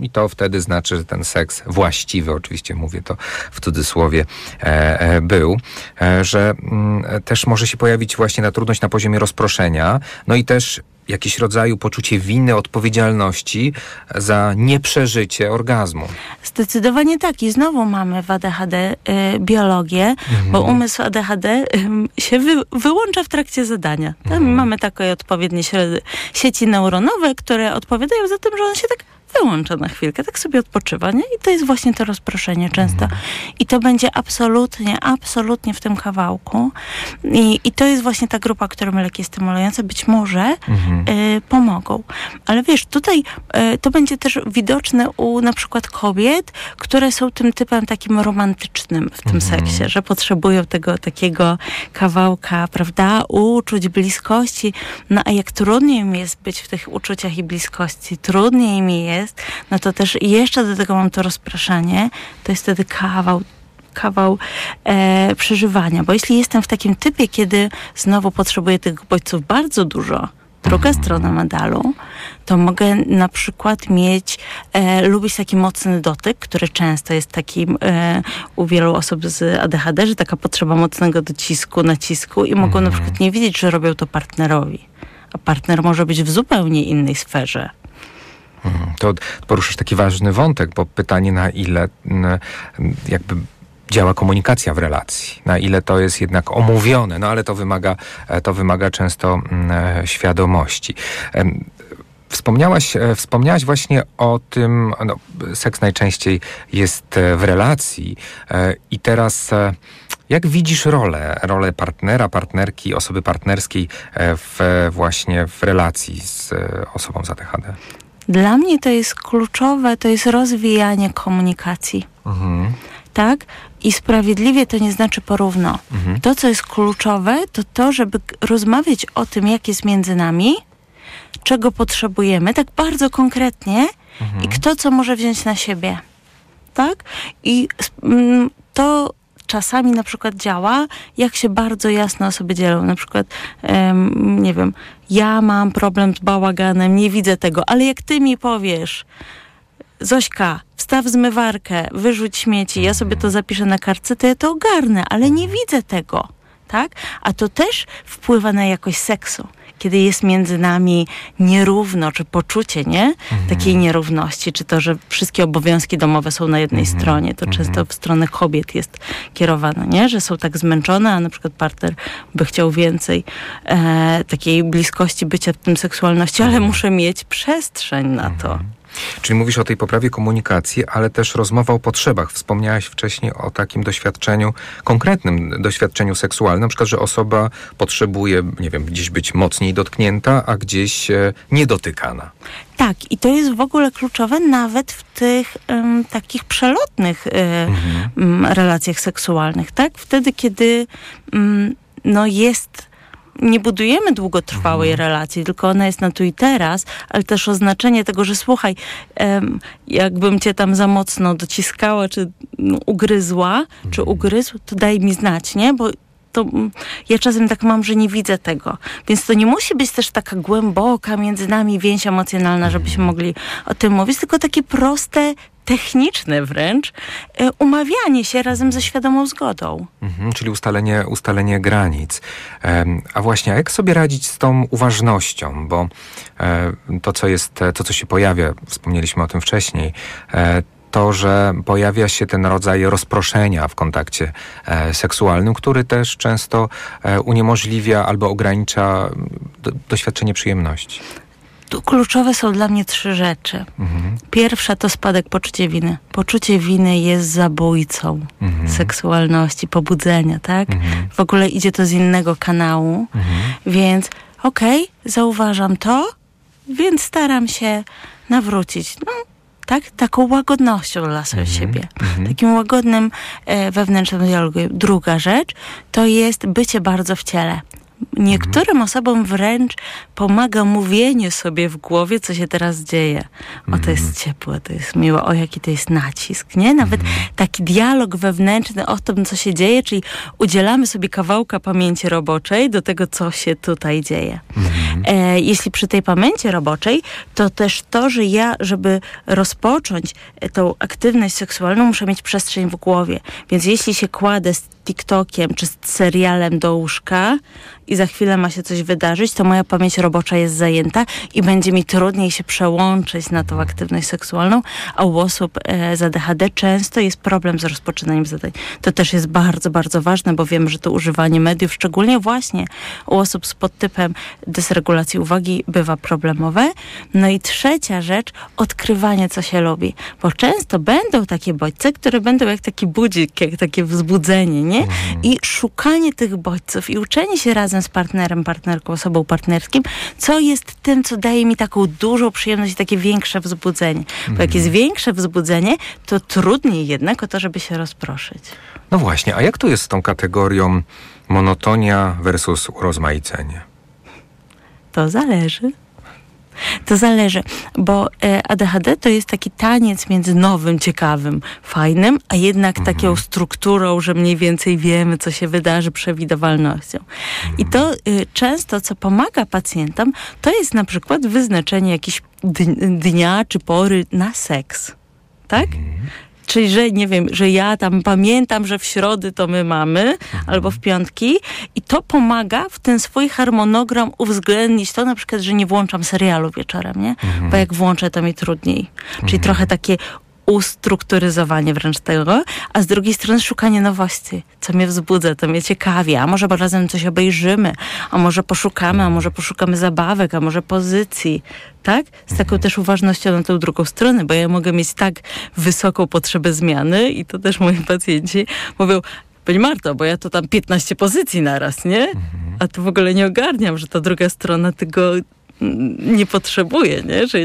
Speaker 3: i to wtedy znaczy, że ten seks właściwy, oczywiście mówię to w cudzysłowie, e, e, był, e, że mm, też może się pojawić właśnie ta trudność na poziomie rozproszenia, no i też jakiś rodzaju poczucie winy, odpowiedzialności za nieprzeżycie orgazmu.
Speaker 4: Zdecydowanie tak. I znowu mamy w ADHD y, biologię, bo umysł ADHD ym, się wy, wyłącza w trakcie zadania. Tam mamy takie odpowiednie sieci neuronowe, które odpowiadają za tym, że on się tak wyłącza na chwilkę, tak sobie odpoczywa, nie? I to jest właśnie to rozproszenie często. I to będzie absolutnie, absolutnie w tym kawałku. I, i to jest właśnie ta grupa, którą leki stymulujące być może y, pomogą. Ale wiesz, tutaj y, to będzie też widoczne u na przykład kobiet, które są tym typem takim romantycznym w tym seksie, że potrzebują tego takiego kawałka, prawda, uczuć, bliskości. No a jak trudniej mi jest być w tych uczuciach i bliskości, trudniej mi jest, no to też jeszcze do tego mam to rozpraszanie, to jest wtedy kawał kawał e, przeżywania. Bo jeśli jestem w takim typie, kiedy znowu potrzebuję tych bodźców bardzo dużo, druga strona medalu, to mogę na przykład mieć, e, lubić taki mocny dotyk, który często jest takim e, u wielu osób z ADHD, że taka potrzeba mocnego docisku, nacisku i mogą na przykład nie wiedzieć, że robią to partnerowi. A partner może być w zupełnie innej sferze.
Speaker 3: To poruszasz taki ważny wątek, bo pytanie na ile jakby działa komunikacja w relacji, na ile to jest jednak omówione, no ale to wymaga, e, to wymaga często e, świadomości. Wspomniałaś, e, wspomniałaś właśnie o tym, no, seks najczęściej jest w relacji i teraz jak widzisz rolę, rolę partnera, partnerki, osoby partnerskiej w, właśnie w relacji z osobą z ADHD?
Speaker 4: Dla mnie to jest kluczowe, to jest rozwijanie komunikacji.
Speaker 3: Mhm.
Speaker 4: tak? I sprawiedliwie to nie znaczy porówno. To, co jest kluczowe, to to, żeby rozmawiać o tym, jak jest między nami, czego potrzebujemy, tak bardzo konkretnie i kto co może wziąć na siebie. Tak? I mm, to czasami na przykład działa, jak się bardzo jasno osoby dzielą. Na przykład, em, nie wiem, ja mam problem z bałaganem, nie widzę tego, ale jak ty mi powiesz, Zośka, wstaw zmywarkę, wyrzuć śmieci, ja sobie to zapiszę na kartce, to ja to ogarnę, ale nie widzę tego, tak? A to też wpływa na jakość seksu. Kiedy jest między nami nierówno, czy poczucie, nie? Takiej nierówności, czy to, że wszystkie obowiązki domowe są na jednej stronie, to często w stronę kobiet jest kierowane, nie? Że są tak zmęczone, a na przykład partner by chciał więcej e, takiej bliskości, bycia w tym seksualności, ale muszę mieć przestrzeń na to.
Speaker 3: Czyli mówisz o tej poprawie komunikacji, ale też rozmowa o potrzebach. Wspomniałaś wcześniej o takim doświadczeniu, konkretnym doświadczeniu seksualnym, na przykład, że osoba potrzebuje, nie wiem, gdzieś być mocniej dotknięta, a gdzieś e, niedotykana.
Speaker 4: Tak, i to jest w ogóle kluczowe nawet w tych takich przelotnych e, m, relacjach seksualnych, tak? Wtedy, kiedy no jest nie budujemy długotrwałej relacji, tylko ona jest na tu i teraz, ale też oznaczenie tego, że słuchaj, em, jakbym cię tam za mocno dociskała, czy no, ugryzła, czy ugryzł, to daj mi znać, nie? Bo to mm, ja czasem tak mam, że nie widzę tego. Więc to nie musi być też taka głęboka między nami więź emocjonalna, żebyśmy mogli o tym mówić, tylko takie proste techniczne wręcz, e, umawianie się razem ze świadomą zgodą.
Speaker 3: Mhm, czyli ustalenie, ustalenie granic. a właśnie, jak sobie radzić z tą uważnością? Bo e, to, co jest, to, co się pojawia, wspomnieliśmy o tym wcześniej, e, to, że pojawia się ten rodzaj rozproszenia w kontakcie e, seksualnym, który też często e, uniemożliwia albo ogranicza do, doświadczenie przyjemności.
Speaker 4: Tu kluczowe są dla mnie trzy rzeczy. Mhm. Pierwsza to spadek poczucia winy. Poczucie winy jest zabójcą mhm. seksualności, pobudzenia, tak? Mhm. W ogóle idzie to z innego kanału, mhm. więc okej, okay, zauważam to, więc staram się nawrócić. No, tak? Taką łagodnością dla mm siebie. -hmm. Takim łagodnym e, wewnętrznym dialogu. Druga rzecz to jest bycie bardzo w ciele. Niektórym osobom wręcz pomaga mówienie sobie w głowie, co się teraz dzieje. O, to jest mhm. ciepłe, to jest miłe, o, jaki to jest nacisk, nie? Nawet mhm. taki dialog wewnętrzny o tym, co się dzieje, czyli udzielamy sobie kawałka pamięci roboczej do tego, co się tutaj dzieje. Mhm. E, jeśli przy tej pamięci roboczej, to też to, że ja, żeby rozpocząć tą aktywność seksualną, muszę mieć przestrzeń w głowie. Więc jeśli się kładę z TikTokiem czy z serialem do łóżka i za chwilę ma się coś wydarzyć, to moja pamięć robocza jest zajęta i będzie mi trudniej się przełączyć na tą aktywność seksualną, a u osób e, z ADHD często jest problem z rozpoczynaniem zadań. To też jest bardzo, bardzo ważne, bo wiemy, że to używanie mediów, szczególnie właśnie u osób z podtypem dysregulacji uwagi bywa problemowe. No i trzecia rzecz, odkrywanie, co się lubi, bo często będą takie bodźce, które będą jak taki budzik, jak takie wzbudzenie, nie? Mhm. I szukanie tych bodźców i uczenie się razem z partnerem, partnerką, osobą partnerskim, co jest tym, co daje mi taką dużą przyjemność i takie większe wzbudzenie. Bo jak jest mhm. większe wzbudzenie, to trudniej jednak o to, żeby się rozproszyć.
Speaker 3: No właśnie, a jak to jest z tą kategorią monotonia versus urozmaicenie?
Speaker 4: To zależy. To zależy, bo e, ADHD to jest taki taniec między nowym, ciekawym, fajnym, a jednak mhm. taką strukturą, że mniej więcej wiemy, co się wydarzy, przewidywalnością. I to y, często, co pomaga pacjentom, to jest na przykład wyznaczenie jakiejś dnia czy pory na seks. Tak? Czyli, że nie wiem, że ja tam pamiętam, że w środy to my mamy, mhm. albo w piątki i to pomaga w ten swój harmonogram uwzględnić to na przykład, że nie włączam serialu wieczorem, nie? Mhm. Bo jak włączę, to mi trudniej. Czyli mhm. trochę takie ustrukturyzowanie wręcz tego, a z drugiej strony szukanie nowości, co mnie wzbudza, to mnie ciekawi, a może razem coś obejrzymy, a może poszukamy, a może poszukamy zabawek, a może pozycji, tak? Z taką mhm. też uważnością na tę drugą stronę, bo ja mogę mieć tak wysoką potrzebę zmiany i to też moi pacjenci mówią, Pani Marto, bo ja to tam 15 pozycji naraz, nie? Mhm. A tu w ogóle nie ogarniam, że ta druga strona tego nie potrzebuje, nie? Że,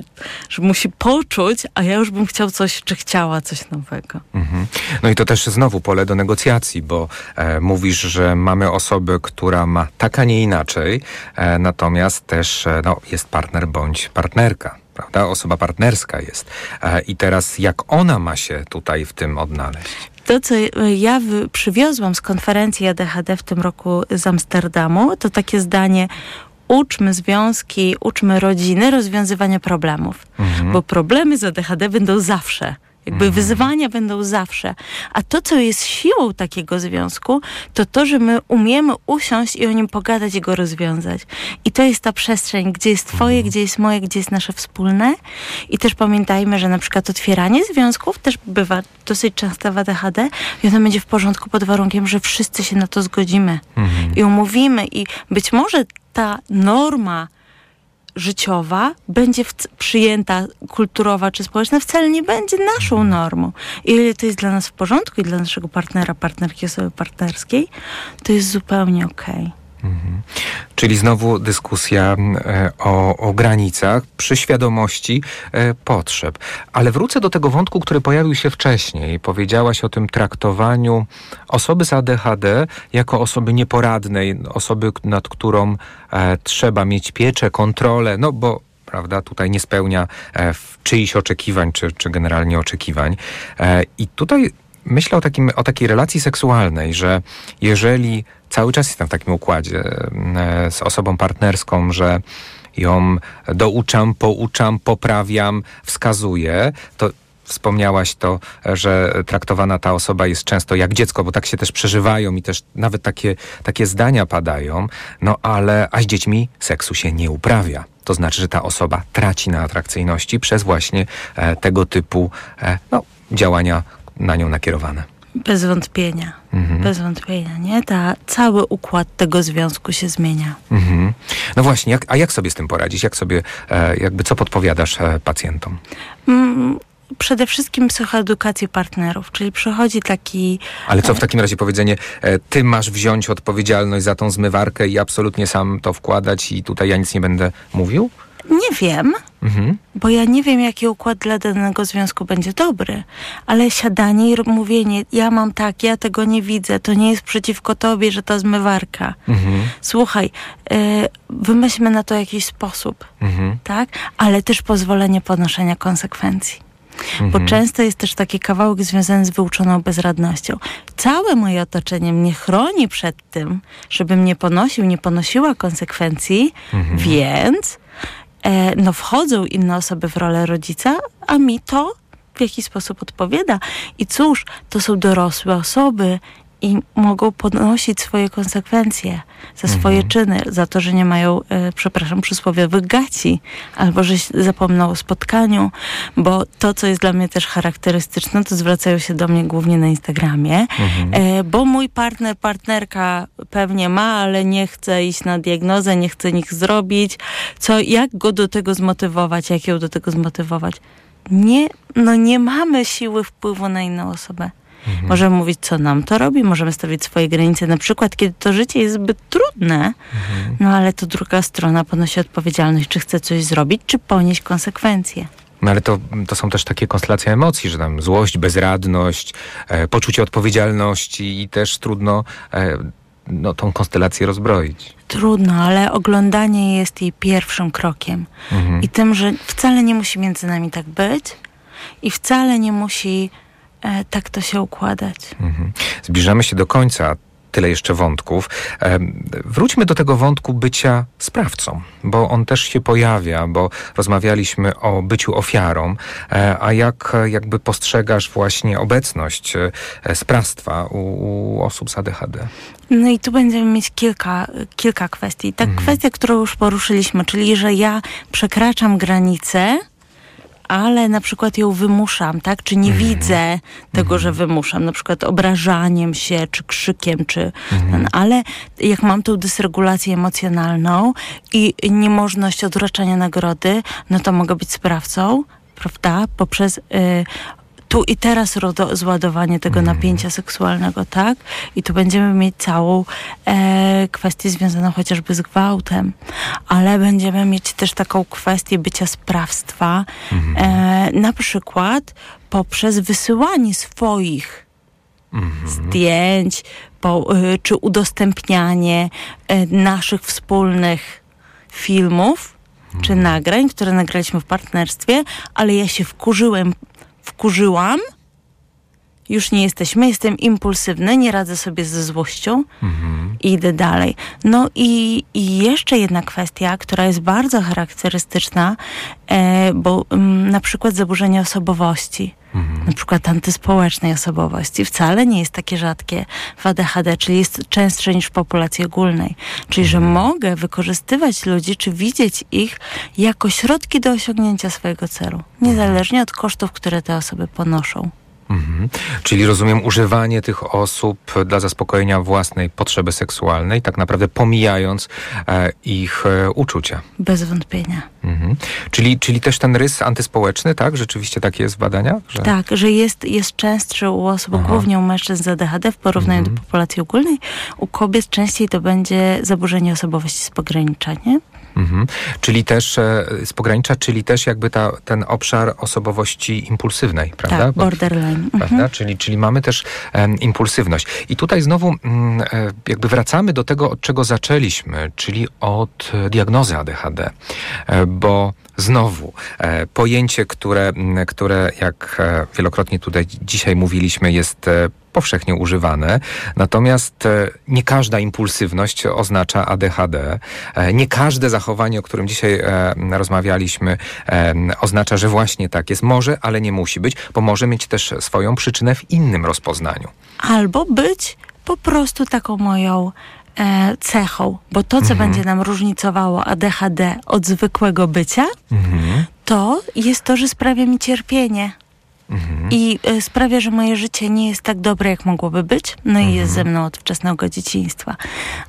Speaker 4: że musi poczuć, a ja już bym chciał coś, czy chciała coś nowego. Mhm.
Speaker 3: No i to też znowu pole do negocjacji, bo e, mówisz, że mamy osobę, która ma tak, a nie inaczej, e, natomiast też e, no, jest partner bądź partnerka. Prawda? Osoba partnerska jest. E, I teraz jak ona ma się tutaj w tym odnaleźć?
Speaker 4: To, co ja przywiozłam z konferencji ADHD w tym roku z Amsterdamu, to takie zdanie uczmy związki, uczmy rodziny rozwiązywania problemów. Mhm. Bo problemy z ADHD będą zawsze. Jakby mhm. wyzwania będą zawsze. A to, co jest siłą takiego związku, to to, że my umiemy usiąść i o nim pogadać i go rozwiązać. I to jest ta przestrzeń, gdzie jest twoje, mhm. gdzie jest moje, gdzie jest nasze wspólne. I też pamiętajmy, że na przykład otwieranie związków też bywa dosyć często w ADHD i ono będzie w porządku pod warunkiem, że wszyscy się na to zgodzimy mhm. i umówimy. I być może ta norma życiowa będzie przyjęta, kulturowa czy społeczna, wcale nie będzie naszą mhm. normą. I ile to jest dla nas w porządku i dla naszego partnera, partnerki, osoby partnerskiej, to jest zupełnie okej. Okay. Mhm.
Speaker 3: Czyli znowu dyskusja e, o, o, granicach przy świadomości e, potrzeb. Ale wrócę do tego wątku, który pojawił się wcześniej. Powiedziałaś o tym traktowaniu osoby z ADHD jako osoby nieporadnej, osoby, nad którą e, trzeba mieć pieczę, kontrolę, no bo prawda, tutaj nie spełnia czyichś oczekiwań, czy, czy generalnie oczekiwań. I tutaj myślę o, takim, o takiej relacji seksualnej, że jeżeli cały czas jestem w takim układzie e, z osobą partnerską, że ją douczam, pouczam, poprawiam, wskazuję, to wspomniałaś to, że traktowana ta osoba jest często jak dziecko, bo tak się też przeżywają i też nawet takie, takie zdania padają, no ale a z dziećmi seksu się nie uprawia. To znaczy, że ta osoba traci na atrakcyjności przez właśnie e, tego typu e, no, działania na nią nakierowane.
Speaker 4: Bez wątpienia. Mhm. Bez wątpienia, nie? Ta, cały układ tego związku się zmienia. Mhm.
Speaker 3: No właśnie, jak, a jak sobie z tym poradzić? Jak sobie, e, jakby co podpowiadasz e, pacjentom? Mm,
Speaker 4: przede wszystkim psychoedukację partnerów, czyli przychodzi taki...
Speaker 3: Ale co w takim razie powiedzenie, e, ty masz wziąć odpowiedzialność za tą zmywarkę i absolutnie sam to wkładać i tutaj ja nic nie będę mówił?
Speaker 4: Nie wiem, mhm. bo ja nie wiem, jaki układ dla danego związku będzie dobry, ale siadanie i mówienie, ja mam tak, ja tego nie widzę, to nie jest przeciwko tobie, że to zmywarka. Mhm. Słuchaj, y, wymyślmy na to jakiś sposób, mhm. tak? Ale też pozwolenie ponoszenia konsekwencji. Bo często jest też taki kawałek związany z wyuczoną bezradnością. Całe moje otoczenie mnie chroni przed tym, żebym nie ponosił, nie ponosiła konsekwencji, więc e, no wchodzą inne osoby w rolę rodzica, a mi to w jakiś sposób odpowiada. I cóż, to są dorosłe osoby i mogą ponosić swoje konsekwencje za swoje mhm. czyny, za to, że nie mają, e, przepraszam, przysłowiowych gaci, albo że zapomną o spotkaniu, bo to, co jest dla mnie też charakterystyczne, to zwracają się do mnie głównie na Instagramie, mhm. e, bo mój partner, partnerka pewnie ma, ale nie chce iść na diagnozę, nie chce nic zrobić, co, jak go do tego zmotywować, jak ją do tego zmotywować? Nie, no nie mamy siły wpływu na inną osobę. Mhm. Możemy mówić, co nam to robi, możemy stawiać swoje granice, na przykład, kiedy to życie jest zbyt trudne, mhm. no ale to druga strona ponosi odpowiedzialność, czy chce coś zrobić, czy ponieść konsekwencje.
Speaker 3: No ale to, to są też takie konstelacje emocji, że tam złość, bezradność, e, poczucie odpowiedzialności i też trudno e, no, tą konstelację rozbroić.
Speaker 4: Trudno, ale oglądanie jest jej pierwszym krokiem. Mhm. I tym, że wcale nie musi między nami tak być i wcale nie musi tak to się układać. Mhm.
Speaker 3: Zbliżamy się do końca tyle jeszcze wątków. E, wróćmy do tego wątku bycia sprawcą, bo on też się pojawia, bo rozmawialiśmy o byciu ofiarą, e, a jak jakby postrzegasz właśnie obecność e, sprawstwa u, u osób z ADHD?
Speaker 4: No i tu będziemy mieć kilka, kilka kwestii. Ta mhm. kwestia, którą już poruszyliśmy, czyli że ja przekraczam granice, ale na przykład ją wymuszam, tak? Czy nie mm. widzę tego, że mhm. wymuszam, na przykład obrażaniem się, czy krzykiem, czy mm. ten, ale jak mam tą dysregulację emocjonalną i niemożność odroczenia nagrody, no to mogę być sprawcą, prawda? Poprzez y, tu i teraz zładowanie tego mm. napięcia seksualnego, tak? I tu będziemy mieć całą e, kwestię związaną chociażby z gwałtem, ale będziemy mieć też taką kwestię bycia sprawstwa, mm. e, na przykład poprzez wysyłanie swoich mm. zdjęć, po, y, czy udostępnianie y, naszych wspólnych filmów, czy mhm. nagrań, które nagraliśmy w partnerstwie, ale ja się wkurzyłem wkurzyłam, już nie jesteśmy, jestem impulsywny, nie radzę sobie ze złością mhm. i idę dalej. No i, i, jeszcze jedna kwestia, która jest bardzo charakterystyczna, e, bo m, mm, na przykład zaburzenie osobowości. Mhm. Na przykład antyspołecznej osobowości wcale nie jest takie rzadkie w ADHD, czyli jest częstsze niż w populacji ogólnej. Czyli, że mhm. mogę wykorzystywać ludzi, czy widzieć ich jako środki do osiągnięcia swojego celu, niezależnie od kosztów, które te osoby ponoszą.
Speaker 3: Mhm. Czyli rozumiem używanie tych osób dla zaspokojenia własnej potrzeby seksualnej, tak naprawdę pomijając e, ich e, uczucia.
Speaker 4: Bez wątpienia. Mhm.
Speaker 3: Czyli, czyli też ten rys antyspołeczny, tak? Rzeczywiście tak jest w badaniach?
Speaker 4: Że... Tak, że jest, jest częstszy u osób, Aha. głównie u mężczyzn z ADHD w porównaniu mhm. do populacji ogólnej. U kobiet częściej to będzie zaburzenie osobowości z pogranicza, nie?
Speaker 3: Mhm. Czyli też e, z pogranicza, czyli też jakby ta, ten obszar osobowości impulsywnej, prawda?
Speaker 4: Tak, borderline.
Speaker 3: Prawda? Mhm. Czyli, czyli mamy też impulsywność. I tutaj znowu e, jakby wracamy do tego, od czego zaczęliśmy, czyli od diagnozy ADHD. E, bo znowu e, pojęcie, które, które jak e, wielokrotnie tutaj dzisiaj mówiliśmy, jest e, powszechnie używane. Natomiast nie każda impulsywność oznacza ADHD. Nie każde zachowanie, o którym dzisiaj rozmawialiśmy, oznacza, że właśnie tak jest. Może, ale nie musi być, bo może mieć też swoją przyczynę w innym rozpoznaniu.
Speaker 4: Albo być po prostu taką moją cechą, bo to, co mhm. będzie nam różnicowało ADHD od zwykłego bycia, mhm. to jest to, że sprawia mi cierpienie. Mhm. I y, sprawia, że moje życie nie jest tak dobre, jak mogłoby być. No i jest ze mną od wczesnego dzieciństwa.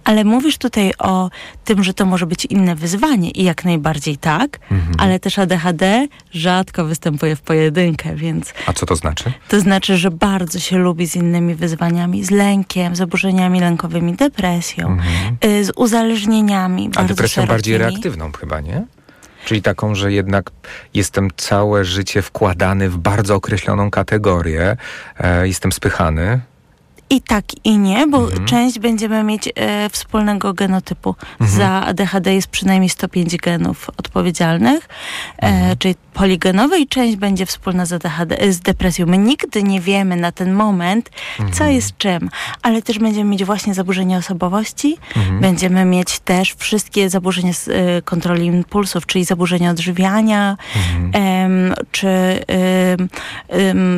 Speaker 4: Ale mówisz tutaj o tym, że to może być inne wyzwanie i jak najbardziej tak, ale też ADHD rzadko występuje w pojedynkę, więc...
Speaker 3: A co to znaczy?
Speaker 4: To znaczy, że bardzo się lubi z innymi wyzwaniami, z lękiem, zaburzeniami lękowymi, depresją, y, z uzależnieniami.
Speaker 3: A depresją bardziej reaktywną chyba, nie? Czyli taką, że jednak jestem całe życie wkładany w bardzo określoną kategorię, e, jestem spychany,
Speaker 4: i tak, i nie, bo mhm. część będziemy mieć e, wspólnego genotypu. Mhm. Za ADHD jest przynajmniej 105 genów odpowiedzialnych, e, mhm. czyli poligenowe i część będzie wspólna z ADHD, z depresją. My nigdy nie wiemy na ten moment, co mhm. jest czym, ale też będziemy mieć właśnie zaburzenia osobowości, mhm. będziemy mieć też wszystkie zaburzenia z, e, kontroli impulsów, czyli zaburzenia odżywiania, mhm. czy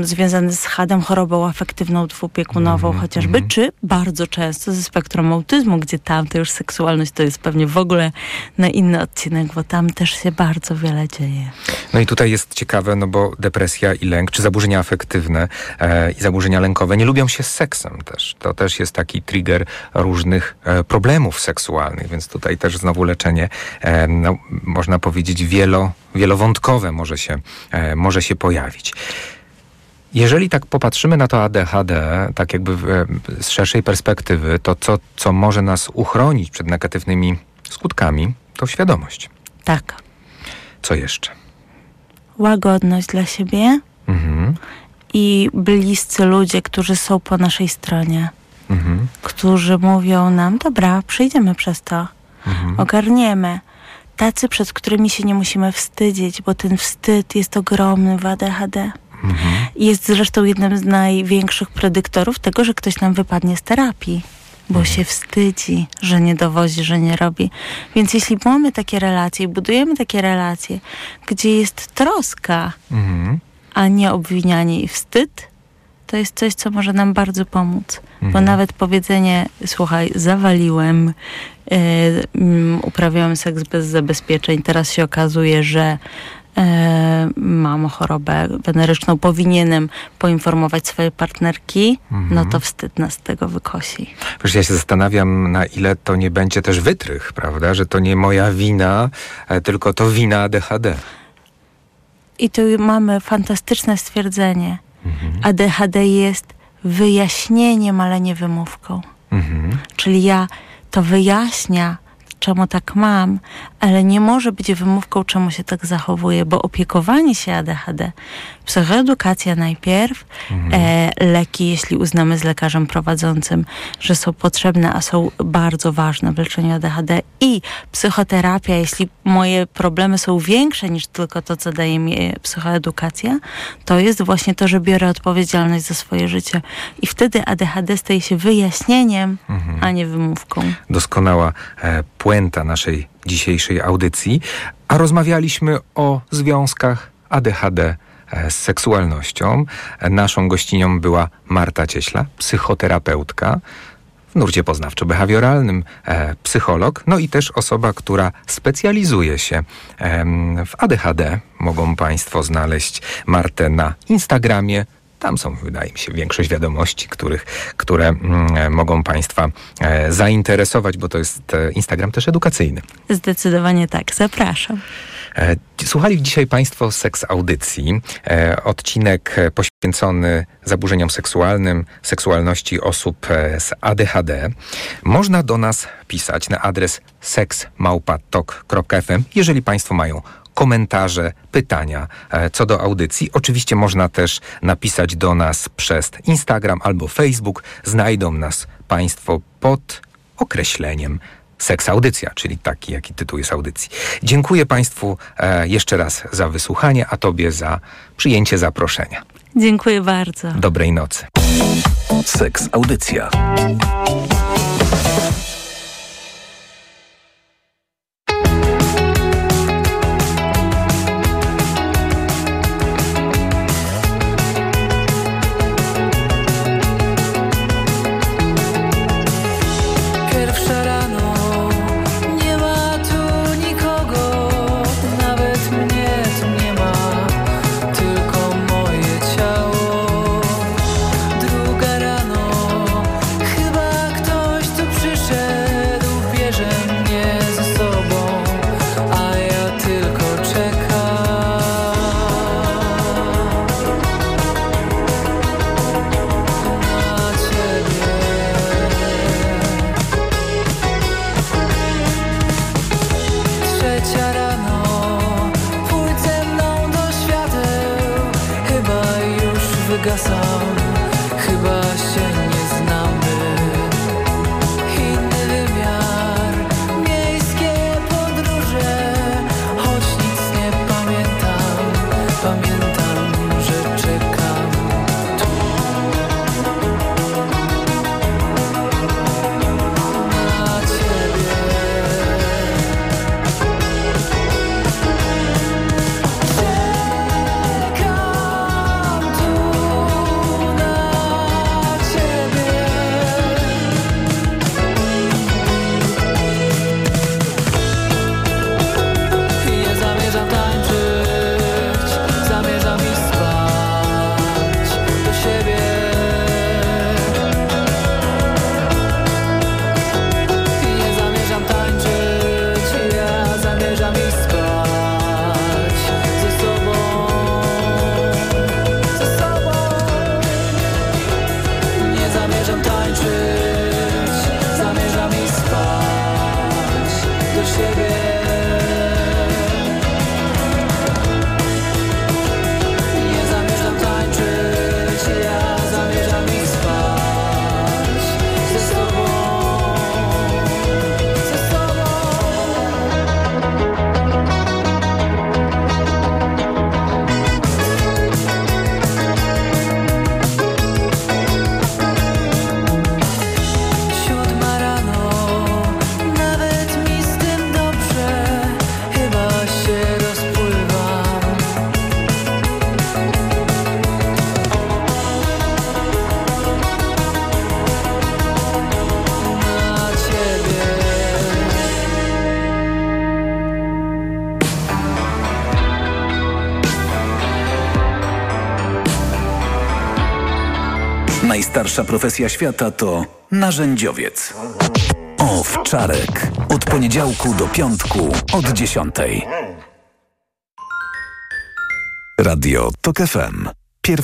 Speaker 4: związane z hadem, chorobą afektywną dwubiegunową, chociażby, mm. czy bardzo często ze spektrum autyzmu, gdzie tam to już seksualność to jest pewnie w ogóle na inny odcinek, bo tam też się bardzo wiele dzieje.
Speaker 3: No i tutaj jest ciekawe, no bo depresja i lęk, czy zaburzenia afektywne e, i zaburzenia lękowe nie lubią się z seksem też. To też jest taki trigger różnych e, problemów seksualnych, więc tutaj też znowu leczenie, e, no, można powiedzieć, wielo, wielowątkowe może się, e, może się pojawić. Jeżeli tak popatrzymy na to ADHD, tak jakby e, z szerszej perspektywy, to co, co może nas uchronić przed negatywnymi skutkami, to świadomość.
Speaker 4: Tak.
Speaker 3: Co jeszcze?
Speaker 4: Łagodność dla siebie mhm. i bliscy ludzie, którzy są po naszej stronie, mhm. którzy mówią nam, dobra, przejdziemy przez to, mhm. ogarniemy. Tacy, przed którymi się nie musimy wstydzić, bo ten wstyd jest ogromny w ADHD. Mhm. Jest zresztą jednym z największych predyktorów tego, że ktoś nam wypadnie z terapii bo się wstydzi, że nie dowozi, że nie robi. Więc jeśli mamy takie relacje, budujemy takie relacje, gdzie jest troska, mhm. a nie obwinianie i wstyd, to jest coś, co może nam bardzo pomóc. Mhm. Bo nawet powiedzenie, słuchaj, zawaliłem, yy, uprawiałem seks bez zabezpieczeń, teraz się okazuje, że mam chorobę weneryczną, powinienem poinformować swoje partnerki, mhm. no to wstyd nas z tego wykosi.
Speaker 3: Wiesz, ja się zastanawiam, na ile to nie będzie też wytrych, prawda? Że to nie moja wina, e, tylko to wina ADHD.
Speaker 4: I tu mamy fantastyczne stwierdzenie. Mhm. ADHD jest wyjaśnieniem, ale nie wymówką. Mhm. Czyli ja to wyjaśnia czemu tak mam, ale nie może być wymówką, czemu się tak zachowuję, bo opiekowanie się ADHD, psychoedukacja najpierw, mhm. e, leki, jeśli uznamy z lekarzem prowadzącym, że są potrzebne, a są bardzo ważne w leczeniu ADHD i psychoterapia, jeśli moje problemy są większe niż tylko to, co daje mi psychoedukacja, to jest właśnie to, że biorę odpowiedzialność za swoje życie. I wtedy ADHD staje się wyjaśnieniem, mhm. a nie wymówką.
Speaker 3: Doskonała e, puenta naszej dzisiejszej audycji, a rozmawialiśmy o związkach ADHD e, z seksualnością. Naszą gościnią była Marta Cieśla, psychoterapeutka w nurcie poznawczo-behawioralnym, e, psycholog, no i też osoba, która specjalizuje się w ADHD. Mogą Państwo znaleźć Martę na Instagramie, tam są, wydaje mi się, większość wiadomości, których, które mm, mogą Państwa e, zainteresować, bo to jest e, Instagram też edukacyjny.
Speaker 4: Zdecydowanie tak, zapraszam.
Speaker 3: E, słuchali dzisiaj Państwo seks audycji. Odcinek poświęcony zaburzeniom seksualnym, seksualności osób z ADHD. Można do nas pisać na adres seksmałpatok.fm, jeżeli Państwo mają komentarze, pytania e, co do audycji. Oczywiście można też napisać do nas przez Instagram albo Facebook. Znajdą nas Państwo pod określeniem Seks Audycja, czyli taki, jaki tytuł jest audycji. Dziękuję Państwu e, jeszcze raz za wysłuchanie, a Tobie za przyjęcie zaproszenia.
Speaker 4: Dziękuję bardzo.
Speaker 3: Dobrej nocy.
Speaker 1: Seks Audycja.
Speaker 2: Najstarsza profesja świata to narzędziowiec. Owczarek. Od poniedziałku do piątku od dziesiątej. Radio TOK FM.